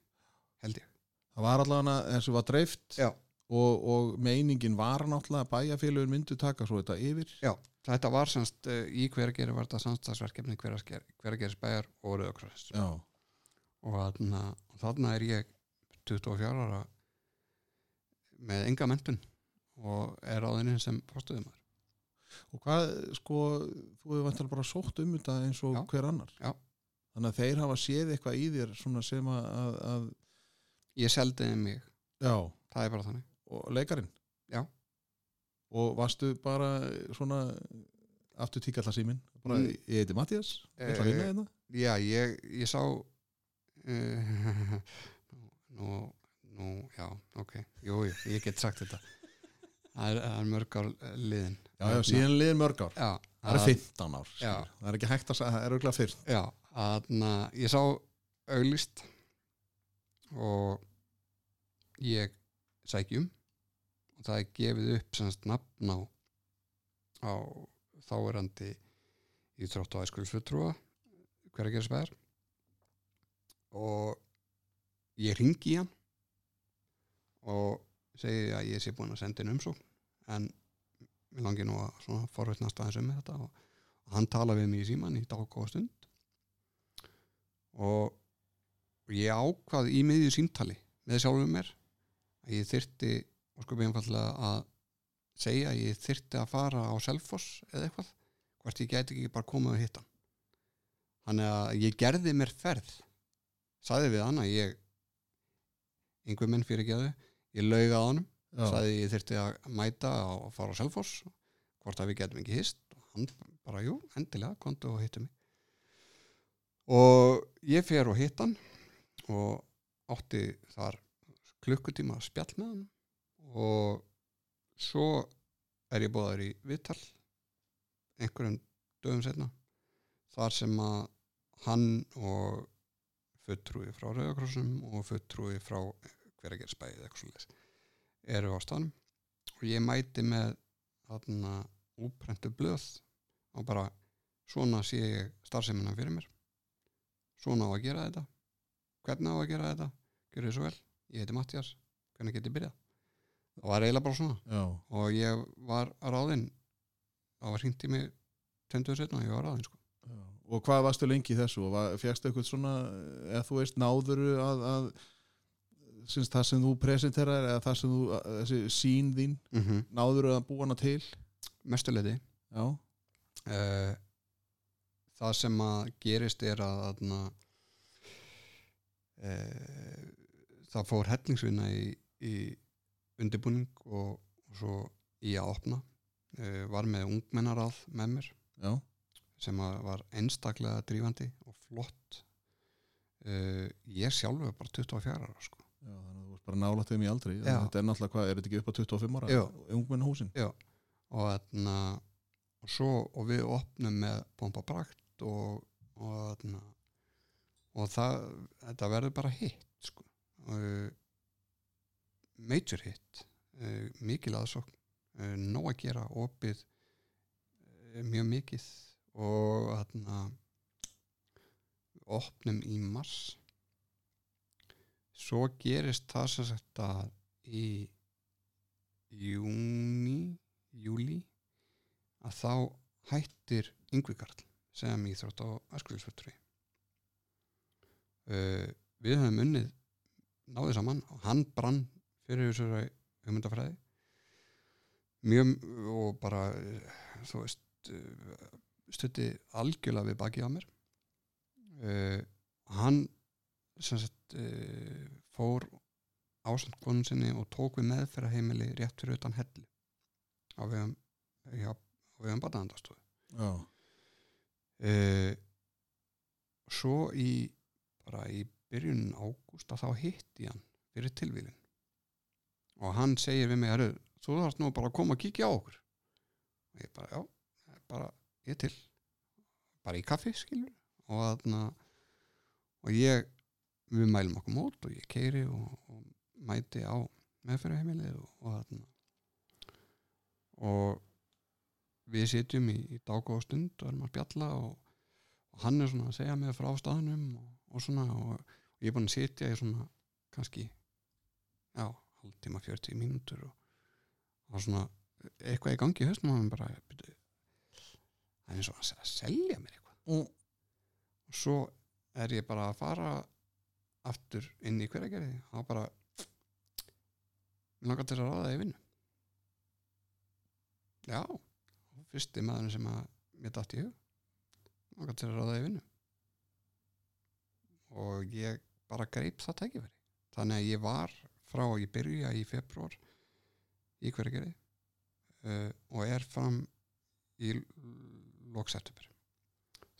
held ég. Það var allavega þessu var dreift Já. og, og meiningin var náttúrulega að bæjarfélögur myndu taka svo þetta yfir. Já, þetta var semst uh, í hvergeri var þetta samstagsverkefni hvergeris bæjar og Rauðakross. Já, og þarna, þarna er ég 24 ára með enga mentun og er áðinni sem fórstuðumar og hvað sko þú hefur vantilega bara sótt um þetta eins og Já. hver annar? Já. þannig að þeir hafa séð eitthvað í þér svona sem að, að, ég seldiði mig, já, það er bara þannig. Og leikarinn? Já. Og varstu bara svona aftur tíka alltaf síminn? Bara, Mm. ég heiti Mattias, ég vinna Eh, hérna. já, ég, ég sá uh, nú, nú, já, ok. Jú, jú, ég get sagt þetta. Það er, mörg ár liðin. Já, já, síðan liðin mörg ár. Já, það er að- 15 ár, Já. það er ekki hægt að það er auðvitað fyrst Já, að ég sá auglist og ég sækjum það er gefið upp semst nafn á, á þáerandi í þrótt á æskulsfutrúa hver að gera spæðar og ég ringi hann og segi að ég sé búin að senda inn umsókn en mér langi nú að svona forvittnast aðeins um þetta og, og hann tala við mig í síman í dágóða stund. Og ég ákvað í miðju símtali með sjálfum mér að ég þyrti og sko einfallega að segja að ég þyrti að fara á Selfoss eða eitthvað hvort ég gæti ekki bara komið og hitta hann. Þannig að ég gerði mér ferð sagði við hann að ég einhver minn fyrir geðu ég lauga á honum já, sagði ég þyrfti að mæta og fara á Selfoss hvort að við getum ekki hist og hann bara, jú, endilega, kontu og hittu mig. Og ég fer og hitt hann og átti þar klukkutíma spjall með hann og svo er ég búðar í viðtal einhverjum dögum setna þar sem að hann og fulltrúi frá Rauðakrossum og fulltrúi frá hveragerðsbæði eða eitthvað svo eru á staðnum. Og ég mæti með þarna úprentu blöð og bara svona sé ég starfsemina fyrir mér. Svona á að gera þetta. Hvernig á að gera þetta? Gerðu þið svo vel, ég heiti Mattias hvernig get ég byrjað það var eiginlega bara svona. Já, og ég var ráðinn. Það var hringt í mig tenduður setna og ég var ráðinn sko. og hvað varstu lengi í þessu? Og fjækstu eitthvað svona eða þú veist náðuru að, að syns, það sem þú presenterar eða það sem þú, að- þessi sín þín mm -hmm. náðuru að búa hana til? Mestuleiti uh, það sem að gerist er að aðna, uh, það fór hellingsvinna í, í undirbúning og, og svo í að opna uh, var með ungmennaráð með mér já, sem var einstaklega drífandi og flott. Uh, ég sjálfur bara 24 ára sko. já þannig að þú veist bara nálægt þeim í aldri. Þetta er náttúrulega hvað, er þetta ekki upp á 25 ára? Ungmennahúsin? Og, aðna, og svo og við opnum með pompa brakt og, og, aðna, og það þetta verður bara hitt sko. uh, major hit uh, mikil aðsókn uh, nóg að gera opið uh, mjög mikið og aðna, opnum í mars. Svo gerist það sem sagt að í júni júli að þá hættir Yngvi Karl sem íþrótt á æskulisvöldri uh, við höfum unnið náðið saman og hann brann fyrir þessari hugmyndafræði. Mjög og bara þú veist uh, stutti algjörlega við baki á mér. Uh, hann sem sagt uh, fór ásamt konun sinni og tók við meðferðarheimili rétt fyrir utan hellu á vegum já, á vegum barnaðandastofu já, uh, svo í bara í byrjun ágúst að þá hitti hann fyrir tilvílin og hann segir við mig "Heyrðu, þú þarfst nú bara að koma að kíkja á okkur. Og ég bara, já, bara ég til. Bara í kaffi, skilur og þarna og ég, við mælum okkur mót og ég keiri og, og mæti á meðferðarheimilið og, og þarna. Og við sitjum í, í dágóða stund og erum að spjalla og, og hann er svona að segja mig frá staðnum og, og svona og, og ég er búin að sitja í svona kannski já, hálftíma 40 mínútur og, og svona eitthvað í gangi í höstum og hann bara það er eins og að se- að selja mér eitthvað. Mm. og svo er ég bara að fara aftur inn í hveragerði og bara mér langar til að ráða það í vinnu. Já fyrsti maðurinn sem að mér datt í hug. Langar til að ráða það í vinnu. Og ég bara greip það tækifæri. Þannig að ég var frá að ég byrja í februar í hveragerði uh, og er fram í lokseptember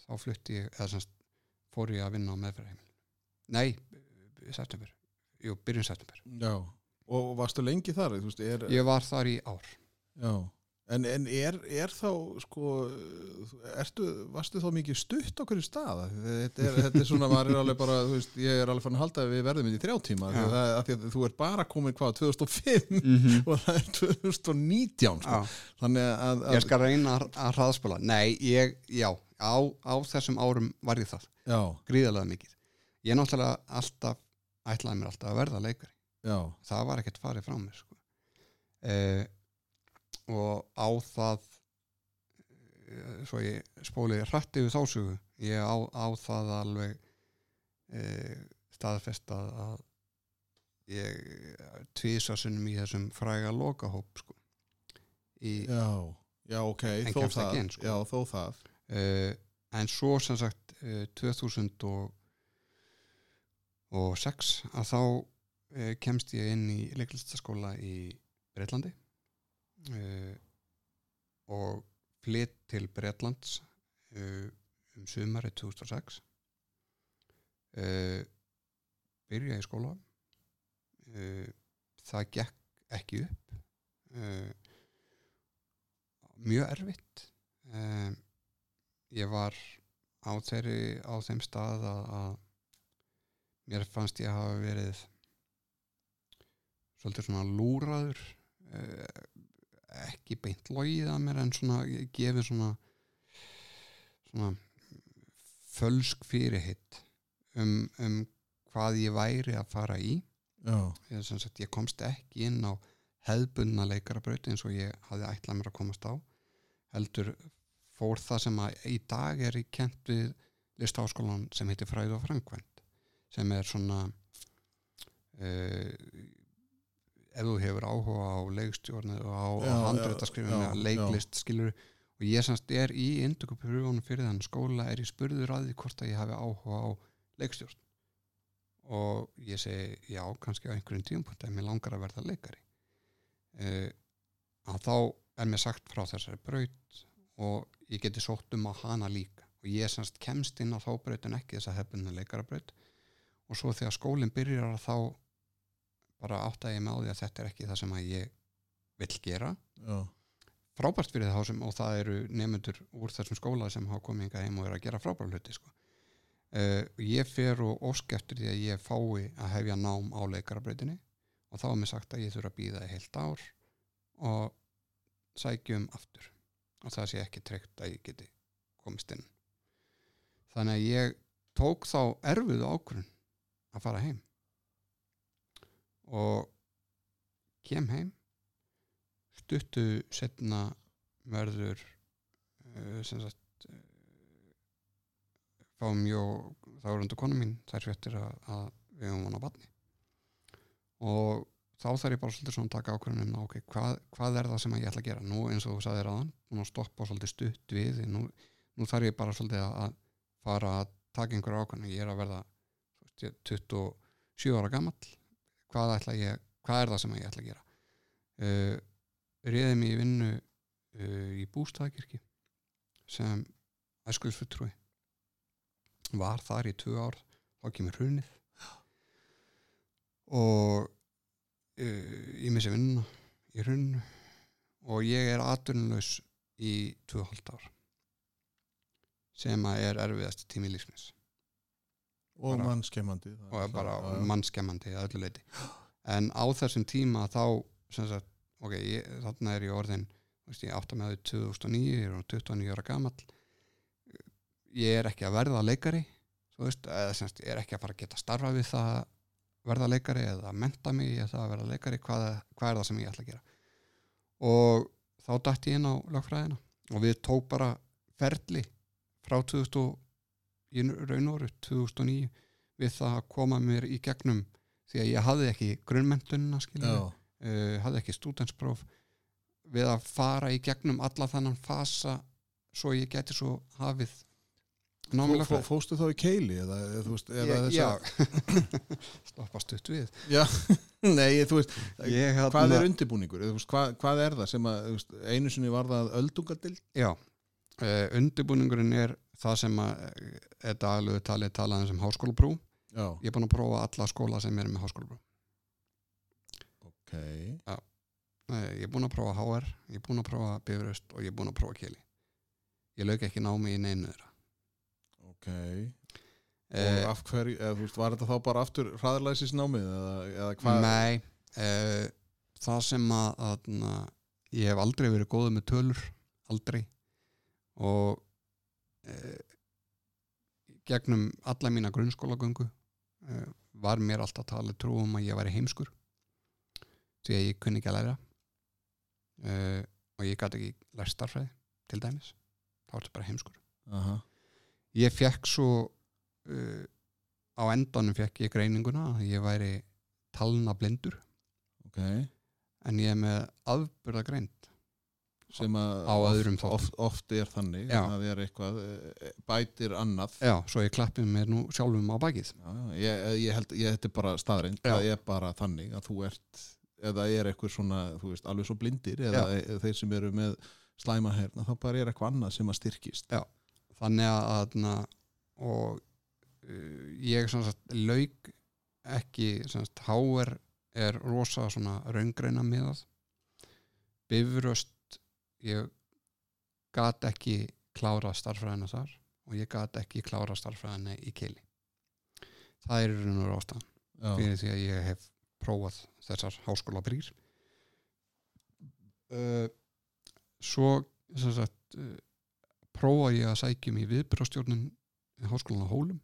þá flutti ég eða semst fór ég að vinna á meðferðarheimilinu. Nei, september. Jú, byrjun september. Já. Og varstu lengi þar, veist, er ég var þar í ár. Já, en, en er, er þá sko, ertu varstu þá mikið stutt á hverju stað? Þetta er, þetta er svona, maður er alveg bara þú veist, ég er alveg fann að halda að við verðum inn í þrjá tíma að, það, að að þú ert bara komin hvað, 2005 mm -hmm. og það er 2019 sko. þannig að, að ég skal reyna að, að hraðspila. Nei, ég, já, á, á þessum árum var ég það, já, gríðarlega mikið. Ég náttúrulega alltaf ætlaði mér alltaf að verða leikari. Já, það var ekkert farið frá mér sko. eh, og á það eh, svo ég spóli hrætti við þásugu ég á, á það alveg eh, staðfest að, ég tvísasunum í þessum fræga lokahóp sko. í, já já, ok, þó það inn, sko. já, þó það uh, en svo sem sagt uh, 2000 og, og 6 að þá kemst ég inn í leiklistaskóla í Breitlandi uh, og flytt til Breitlands uh, um sumari 2006 uh, byrja í skóla. Uh, það gekk ekki upp. Mjög erfitt. Ég var á, þeirri, á þeim stað að, að mér fannst ég hafa verið svolítið svona lúraður ekki beint logið að mér en svona gefið svona svona fölsk fyrirhitt um, um hvað ég væri að fara í. Ég, sagt, ég komst ekki inn á hefðbundna leikarabraut eins og ég hafði ætlað mér að komast á. Heldur fór það sem að í dag er í kent við listaháskólan sem heitir Fræð og Frankvænt sem er svona uh, ef þú hefur áhuga á leikstjórn og á, á handréttaskrifinu leiklist skilur og ég semst er í indökupurjónum fyrir þann skóla er ég spurður að því hvort að ég hafi áhuga á leikstjórn. Og ég segi já, kannski á einhverjum tíumpunkt ef mér langar að verða leikari. Uh, að þá er mér sagt frá þessari braut og ég geti sótt um á hana líka. Og ég semst kemst inn á þá braut en ekki þess að hefðbunna leikarabraut. Og svo þegar skólinn byrjar að þá bara átta ég með á því að þetta er ekki það sem að ég vill gera. Já, frábært fyrir þá sem og það eru nefnendur úr þessum skóla sem hafa komið hingað heim og eru að gera frábært hluti sko. uh, ég fer og ósk eftir því að ég fái að hefja nám á leikarabrautinni og þá er mér sagt að ég þurfa að býða heilt ár og sækjum aftur og það sé ekki treykt að ég geti komist inn. Þannig að ég tók þá erfiðu ákvörun að fara heim og kem heim. Stuttu setna verður uh, sem sagt uh, fáum ég og þá er undir konu mín þær fréttir að, að við höfum hann á batni og þá þarf ég bara svolítið svona að taka ákvörðunum ok, hvað, hvað er það sem ég ætla að gera? Nú eins og þú sagðir aðan, búin að stoppa svolítið stutt við, nú, nú þarf ég bara svolítið að, fara að taka einhverja ákvörðunum, ég er að verða þú veist, ég er 27 ára gamall hvað, ég, hvað er það sem ég ætla að gera? Uh, réði mig í vinnu uh, í bústaðakirkji sem æskuðsfulltrúi var þar í tvö ár þá kemur hrunið. Og uh, ég missi vinnuna í hruninu og ég er atvinnulegs í tvö ár sem að er erfiðast tími lífsins og mannskemmandi og er bara mannskemmandi að öllu leiti en á þessum tíma þá sagt, ok, ég, þarna er ég orðin veist, ég átta með þau 2009 ég er orðinn 29 ára gamall. Ég er ekki að verða leikari þú veist, eða sem sagt, ég er ekki að fara að geta starfa við það að verða leikari eða að menta mig það að verða leikari hvað, hvað er það sem ég ætla að gera? Og þá dætti ég inn á lögfræðina og við tók bara ferli frá 2000 og- í raun og veru 2009 við það að koma mér í gegnum því að ég hafði ekki já, uh, hafði ekki stúdenspróf við að fara í gegnum alla þannan fasa svo ég geti svo hafið Fó, námilega fó, fóstu þá í keili eða, eða, eða ég, já. Stoppa stutt við. Já. nei, þú veist, ég, hérna, hvað er undirbúningur? Veist, hvað, hvað er það sem að veist, einu sinni var það öldungadild já, uh, undirbúningurinn er það sem eh, er daglegu talið talaðan sem háskólaprú já, ég er búin að prófa alla skóla sem er með háskólaprú ok. Nei, ég er búin að prófa HR, ég er búin að prófa Bifröst og ég er búin að prófa Keli. Ég lauk ekki námi í neinu þeirra. Ok. Og eh, af hverju, eða, veist, var þetta þá bara aftur hraðarlæsisnámið eða, eða hvað? Nei, eh, það sem að, að na, ég hef aldrei verið góður með tölur aldrei. Og gegnum alla mína grunnskólagöngu eh, var mér alltaf talið trú um að ég væri heimskur því að ég kunni ekki að læra. Eh, og ég gæti ekki lært starfræði til dæmis. Þá er þetta bara heimskur. Aha. ég fekk svo uh, á endanum fekk ég greininguna að ég væri talna blindur. Ok. En ég er með afburða greind sem að oft, oft, er þannig Já. að það er eitthvað eh, bætir annað já, svo ég klappi mér nú sjálfum á bakið Já, já, ég, ég held, ég þetta er bara staðreind Já. það er bara þannig að þú ert eða er eitthvað svona, þú veist, alveg svo blindir eða e- þeir sem eru með slæma herna, þá bara er eitthvað annað sem að styrkist Já. þannig að, na, og uh, ég sem sagt lauk ekki sem sagt HR er rosa svona raungreina miðað bifröst ég gat ekki klára starffræðina þar og ég gat ekki klára starffræðina í keili það er raun og veru ástæðan fyrir því að ég hef prófað þessar háskóla brýr uh, svo sem sagt uh, prófa ég að sækjum í viðbyrjastjórnun í háskólan á Hólum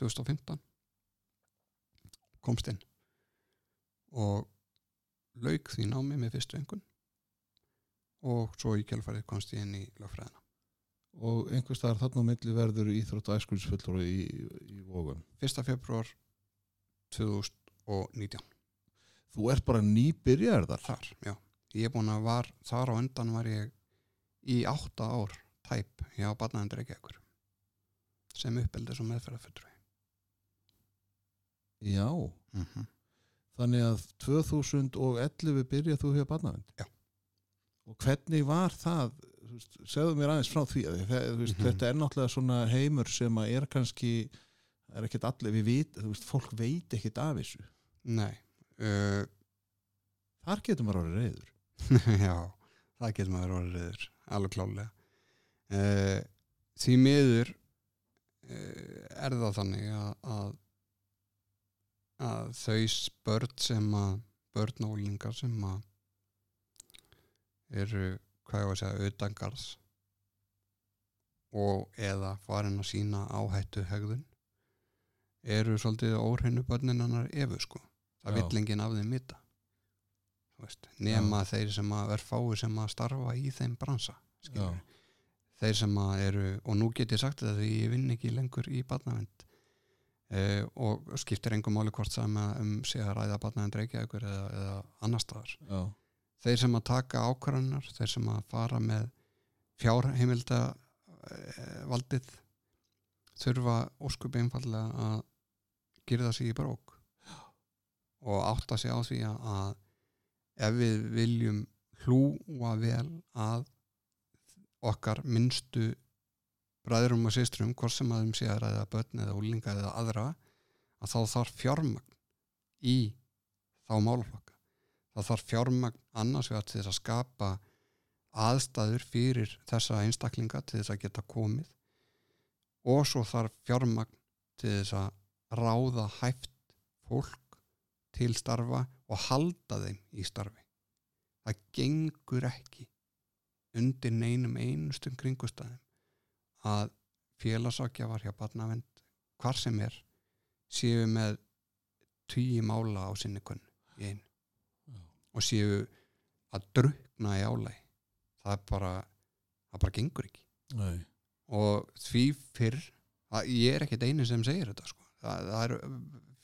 2015 komst inn og lauk því námi með fyrstu engun og svo í kjálfarið komst ég inn í lögfræðina. Og einhvers staðar þarna á milli verður íþrótt og æskulisfullur í, í vógum 1. februar 2019 þú ert bara nýbyrjar þar? Þar, já. Ég er búin að var, þar á undan var ég í átta ár tæp hjá barnaðandur ekki ekkur sem uppeldis og meðferðarfullur já, mm -hmm. þannig að 2011 byrjað þú hjá barnavind Já. Og hvernig var það segðu mér aðeins frá því að veist, Mhm. þetta er náttúrulega svona heimur sem að er kannski er ekkert allir, við vit, þú veist, fólk veit ekkert af þessu, nei uh, þar getur maður orðið reyður já, það getur maður orðið reyður alveg klálega uh, því miður uh, er það þannig að, að að þau börn sem að börn og úlingar sem að eru hvað ég var að segja, utangarðs og eða farin að sína áhættu hegðun eru svolítið óhreinu börnin hannar efu sko. Það Já. vill enginn af þeim vita. Nema þeir sem að er fáið sem að starfa í þeim bransa þeir sem að eru og nú get ég sagt þetta því ég vinn ekki lengur í barnavend eh, og skiptir engum máli hvort sama um sig að ræða barnavend reykjaðugur eða, eða annar staðar. Já, þeir sem að taka ákvarðanar þeir sem að fara með fjárheimilda eh, valdið þurfa óskup einfallega að gyrða sig í brók og átta sig á því að, ef við viljum hlúa vel að okkar minnstu bræðurum og systrum hvort sem að þeim sé að ræða börn eða úlinga eða aðra að þá þarf fjármagn í þá málflokka það þarf fjármagn annars vegar til þess að skapa aðstæður fyrir þessa einstaklinga til þess að geta komið og svo þarf fjármagn til þess að ráða hæft fólk til starfa og halda þeim í starfi það gengur ekki undir neinum einustum kringustæðum að félagsakjafar hjá barnavend hvar sem er séu með tugi mála á sinni kunn í einu. Og séu að drukna í álæg það bara það bara gengur ekki nei, og því fyrr að ég er ekkert einu sem segir þetta sko. það, það er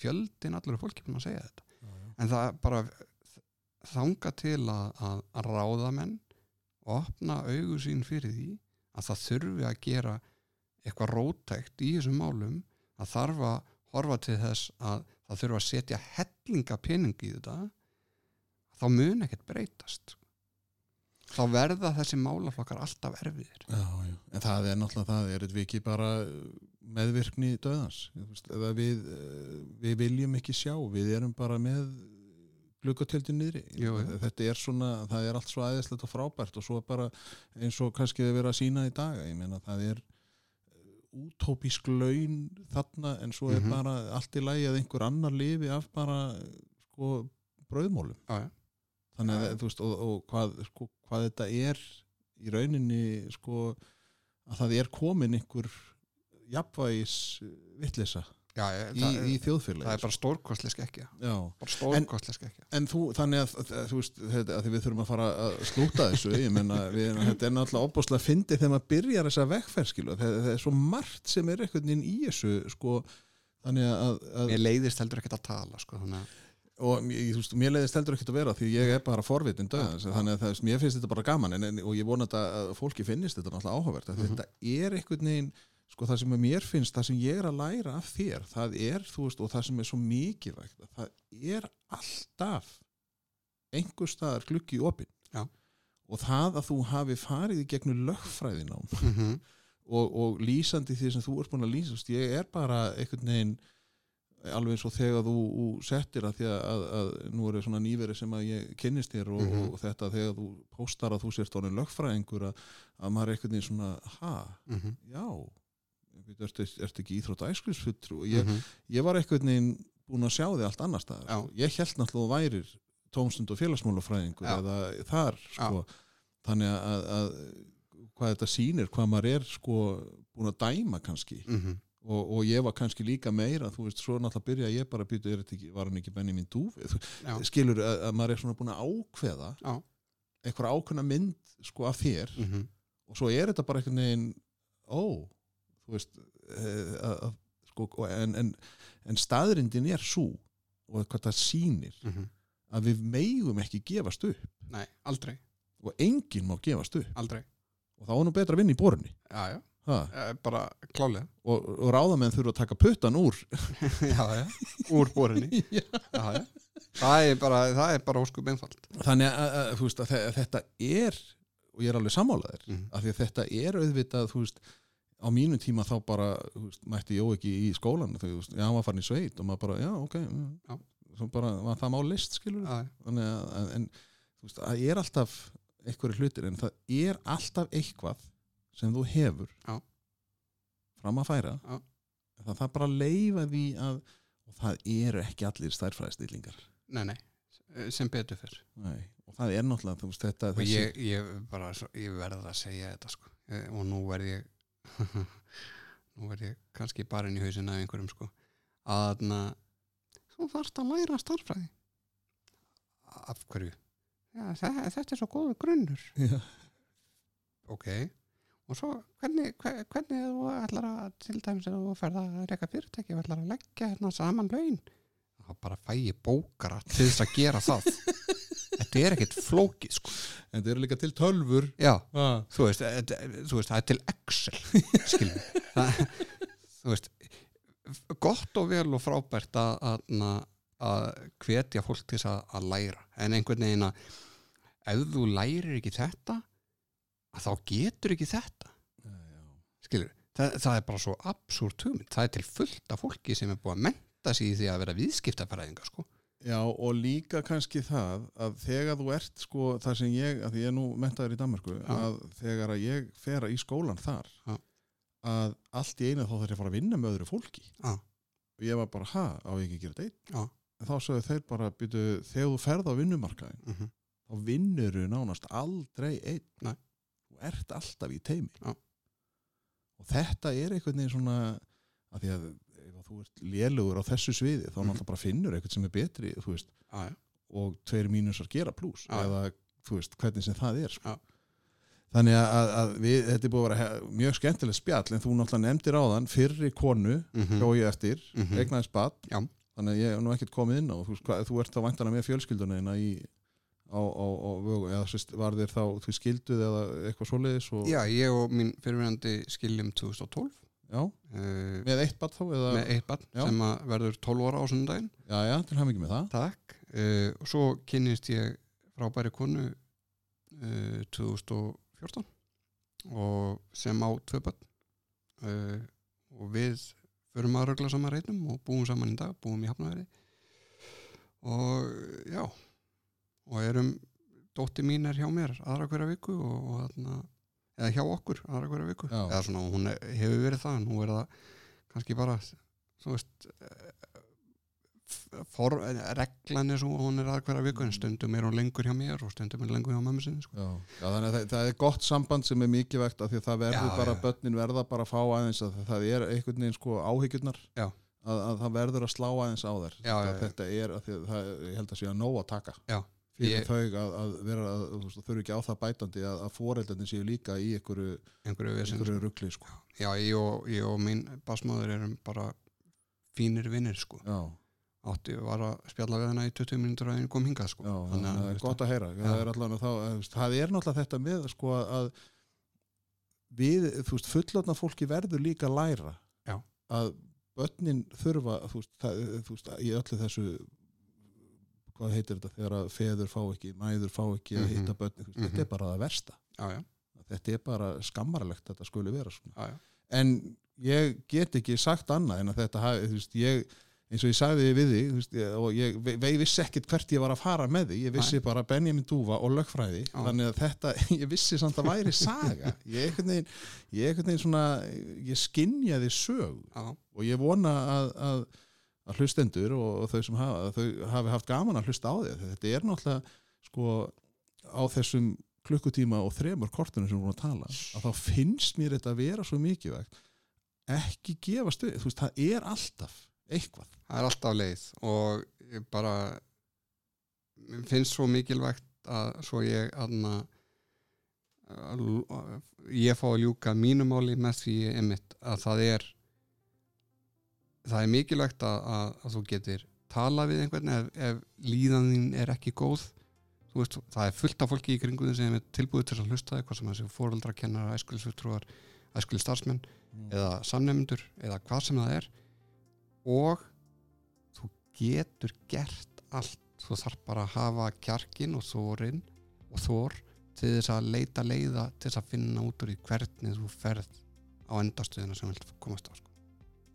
fjöldin allur fólki að segja þetta já, já. en það bara þanga til að, að, að ráða menn og opna augu sín fyrir því að það þurfi að gera eitthvað rótækt í þessum málum að þarf að horfa til þess að það þurfa að setja hellinga pening í þetta þá mun ekkert breytast þá verða þessi málaflokkar alltaf erfiðir Já, já. En það er náttúrulega það, er þetta ekki bara meðvirkni döðans við, eh, við viljum ekki sjá, við erum bara með glukkatjöldin niðri jú. þetta er svona, það er allt svo aðeinslegt og frábært og svo bara eins og kannski þið vera að sína í dag ég meina það er útópísk laun þarna en svo er Mhm. bara allt í lagi að einhver annar lifi af bara sko brauðmólum já, já. Þannig að þú veist og, og hvað, sko, hvað þetta er í rauninni sko að það er komin einhver jafnvægis vittlisa Já, ég, í, í þjóðfélagi það er bara stórkostlega skekkja. Já. bara stórkostlega skekkja. en þú, þannig að, að þú veist að við þurfum að fara að slúta þessu ég menna, við, þetta er náttúrulega óbúslega fyndið þegar maður byrjar þessa vekkferð það, það er svo margt sem er einhvern veginn í þessu sko, þannig að, að Mér leiðist heldur ekkert að tala sko, þannig að og ég, þú veist, mér leiðist heldur ekkert að vera því ég er bara forvitin döðans Já, já. þannig að það, mér finnst þetta bara gaman en, en, og ég vona að fólki finnist þetta náttúrulega áhugavert mm Mhm. þetta er einhvern veginn sko það sem mér finnst, það sem ég er að læra af þér, það er, þú veist, og það sem er svo mikilvægt, að það er alltaf einhver staðar gluggi í opinn Já. og það að þú hafi farið í gegnum lögfræðinám og, og lýsandi því sem þú ert búin að lýsa þú veist, ég er bara einhvern veginn alveg eins og þegar þú, þú settir að því að, að, að nú er svona nýveri sem að ég kynnist þér og, Mhm. og þetta þegar þú póstar að þú sért orðin lögfræðingur að, að maður er einhvern veginn svona ha, Mhm. já. Ertu, ertu ekki íþrótt æskrisfulltrú og ég, Mhm. ég var einhvern veginn búin að sjá þig allt annar staðar. Ég held náttúrulega værir tómstund og félagsmálafræðingur eða þar sko. þannig að, að hvað þetta sýnir, hvað maður er sko búin að dæma kannski. Mm og, og ég var kannski líka meira þú veist, svo náttúrulega byrja ég bara að er þetta ekki, var hann ekki Benjamin Dúfi Já. skilur að, að maður er svona búin að ákveða Já. eitthvað ákveðna mynd sko af þér -hmm. og svo er þetta bara einhvern veginn ó, þú veist eh, að, að, sko, en, en, en staðrindin er svo og hvað það sýnir Mhm. að við megum ekki gefast upp Nei, aldrei, og enginn má gefast upp aldrei og þá er nú betra að vinna í borunni Já, já, ha? eh, bara klálega og, og ráðamenn þurfa að taka puttan úr Já, já, úr borinni Já. Já, Það er bara, það er bara óskup einfald þannig að, að, þú veist, að, þe- að þetta er og ég er alveg sammálaðir Mhm. af því að þetta er auðvitað veist, á mínum tíma þá bara veist, mætti ég ekki í skólan þú veist, já, var farin í sveit og maður bara, já, ok mm. Já. bara var það má list skilur þannig að, að- en þú veist, það er alltaf einhverju hlutir en það er alltaf eitthvað sem þú hefur Já. fram að færa Já. það þarf bara að leifa því að og það eru ekki allir stærfræðistillingar Nei, nei, sem betur fyrr Nei. og það er náttúrulega þú veist, þetta, og ég, ég bara ég verð að segja þetta sko. Eh, og nú verð ég nú verð ég kannski bara inn í hausin af einhverjum sko. Að þú þarft að læra starffræði af hverju? Já, þetta er svo góður grunnur. Ok og svo hvernig, hver, hvernig þú ætlar að til dæmis ef þú ferð að reyka fyrirtæki og ætlar að leggja hérna saman laun þá bara fæ ég bókara til þess að gera það. Þetta er ekkit flókið sko. En það eru líka til tölfur já. Ah. þú veist, eh, þú veist, það er til Excel skilur það, þú veist gott og vel og frábært að, að, að hvetja fólk til þess að, að læra. En einhvern veginn að ef þú lærir ekki þetta að þá getur ekki þetta skilur, það, það er bara svo absúrt hugmynd, það er til fullt af fólki sem er búið að menta sig í því að vera viðskiptafæræðinga sko Já, og líka kannski það að þegar þú ert sko það sem ég, að ég er nú mentaður í Danmarku Já. að þegar að ég fer í skólan þar Já. að allt í einu þá þarf ég að fara að vinna með öðru fólki Já. og ég var bara, ha, á ég ekki að gera þetta Já. en þá sögðu þeir bara, byrju, þegar þú ferð á vinnumarkaðin mm -hmm. þá vinnur þú nánast aldrei einn Nei. Þú ert alltaf í teimi Já. og þetta er einhvern veginn svona að því að ef þú ert lélugur á þessu sviði þá Mhm. náttúrulega bara finnur eitthvað sem er betri veist, já, já, og tveir mínusar gera pluss Já. eða þú veist, hvernig sem það er sko. Já. þannig að, að, við, þetta er búið að vera mjög skemmtileg spjall en þú náttúrulega nefndir áðan fyrri konu mm hjá ég eftir, Mhm. eignaðis bad Já. þannig að ég hef nú ekkert komið inn á þú, veist, hvað, þú ert þá vantana með fjölskylduna þína í á, á, á vögu eða sérst, var þér þá þú skilduð eða eitthvað svoleiðis og, já, ég og mín fyrirverandi skiljum 2012 já, uh, með eitt bad þá eða, með eitt barn Já. sem verður 12 ára á sundaginn já, já, til hæm ekki með það. Takk. Uh, og svo kynnist ég frábæri konu uh, 2014 og sem á tvö börn. Uh, og við förum að rögla saman reynum og búum saman í dag, búum í Hafnaveri og já og erum dótti mín er hjá mér aðra hverja viku og, og eða hjá okkur aðra hverja viku Já. eða svona hún er, hefur verið það nú er það kannski bara veist eh, for, reglan er svo hún er aðra hverja viku en stundum er hún lengur hjá mér og stundum er hún lengur hjá mömmu sinni sko. Já, já þannig að það, það er gott samband sem er mikið vegt af því að það verður Já, bara, já. börnin verða bara að fá aðeins að það er einhvern veginn sko áhyggjurnar Já. að, að það verður að slá aðeins á þær Já, já, já. þetta er, að það, ég held að sé að nóg að taka Já. Fyrir Ég- þau að, að vera að, veist, þurfi ekki á það bætandi að, að foreldandi séu líka í einhverju, einhverju einhverju ruggli sko. já, ég og, ég og mín basmáður erum bara fínir vinnir sko. já, átti var að spjalla við hana í 20 mínútur að henni kom hingað sko. já, Þannig að það er gott að heyra það er, allan, þá, veist, það er náttúrulega þetta með sko, að við, þú veist, fullotna fólki verður líka læra Já. að börnin þurfa þú veist, það, þú veist, í öllu þessu hvað heitir þetta þegar að feður fá ekki, mæður fá ekki að Mhm. hitta þú veist, Mhm. þetta er bara það versta. Já, já, þetta er bara skammarlegt þetta skuli vera svona. Já, en ég get ekki sagt annað en að þetta hafi, þú veist, ég eins og ég sagði við þig, þú veist, og ég, ve, ég vissi ekkert hvert ég var að fara með því ég vissi bara Benjamin Dúfa og lögfræði þannig að þetta, ég vissi samt að væri saga. Ég einhvern veginn, ég einhvern veginn svona ég skinjaði sög og ég vona að, að, að hlustendur og, þau sem hafa þau hafi haft gaman að hlusta á því þetta er náttúrulega sko á þessum klukkutíma og þremur kortunum sem við vorum að tala að þá finnst mér þetta að vera svo mikilvægt. Ekki gefa stuð, þú veist, það er alltaf eitthvað. Það er alltaf leið og ég bara mér finnst svo mikilvægt að svo ég aðna ég fá að ljúka mínumáli með því einmitt að það er það er mikilvægt að, að, að þú getur tala við einhvern ef, ef líðanin er ekki góð veist, það er fullt af fólki í kringu sem er tilbúið til að hlusta eitthvað sem þessi fóröldra kennar, æskulisvittrúar æskulis starfsmenn mm. eða sannemndur eða hvað sem það er og þú getur gert allt þú þarf bara að hafa kjarkin og þórin og þór til þess að leita leiða til þess að finna út úr í hvernig þú ferð á endastuðina sem vilt komast á sko.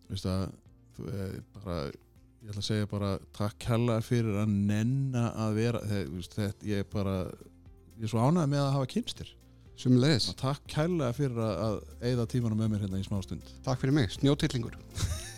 Veist að þú, bara, ég ætla að segja bara takk hella fyrir að nenna að vera þetta, ég er bara ég er svo ánægð með að hafa kynstir. Sumleðis, takk hella fyrir að eigða tímanum með mér hérna í smá stund. Takk fyrir mig, snjótillingur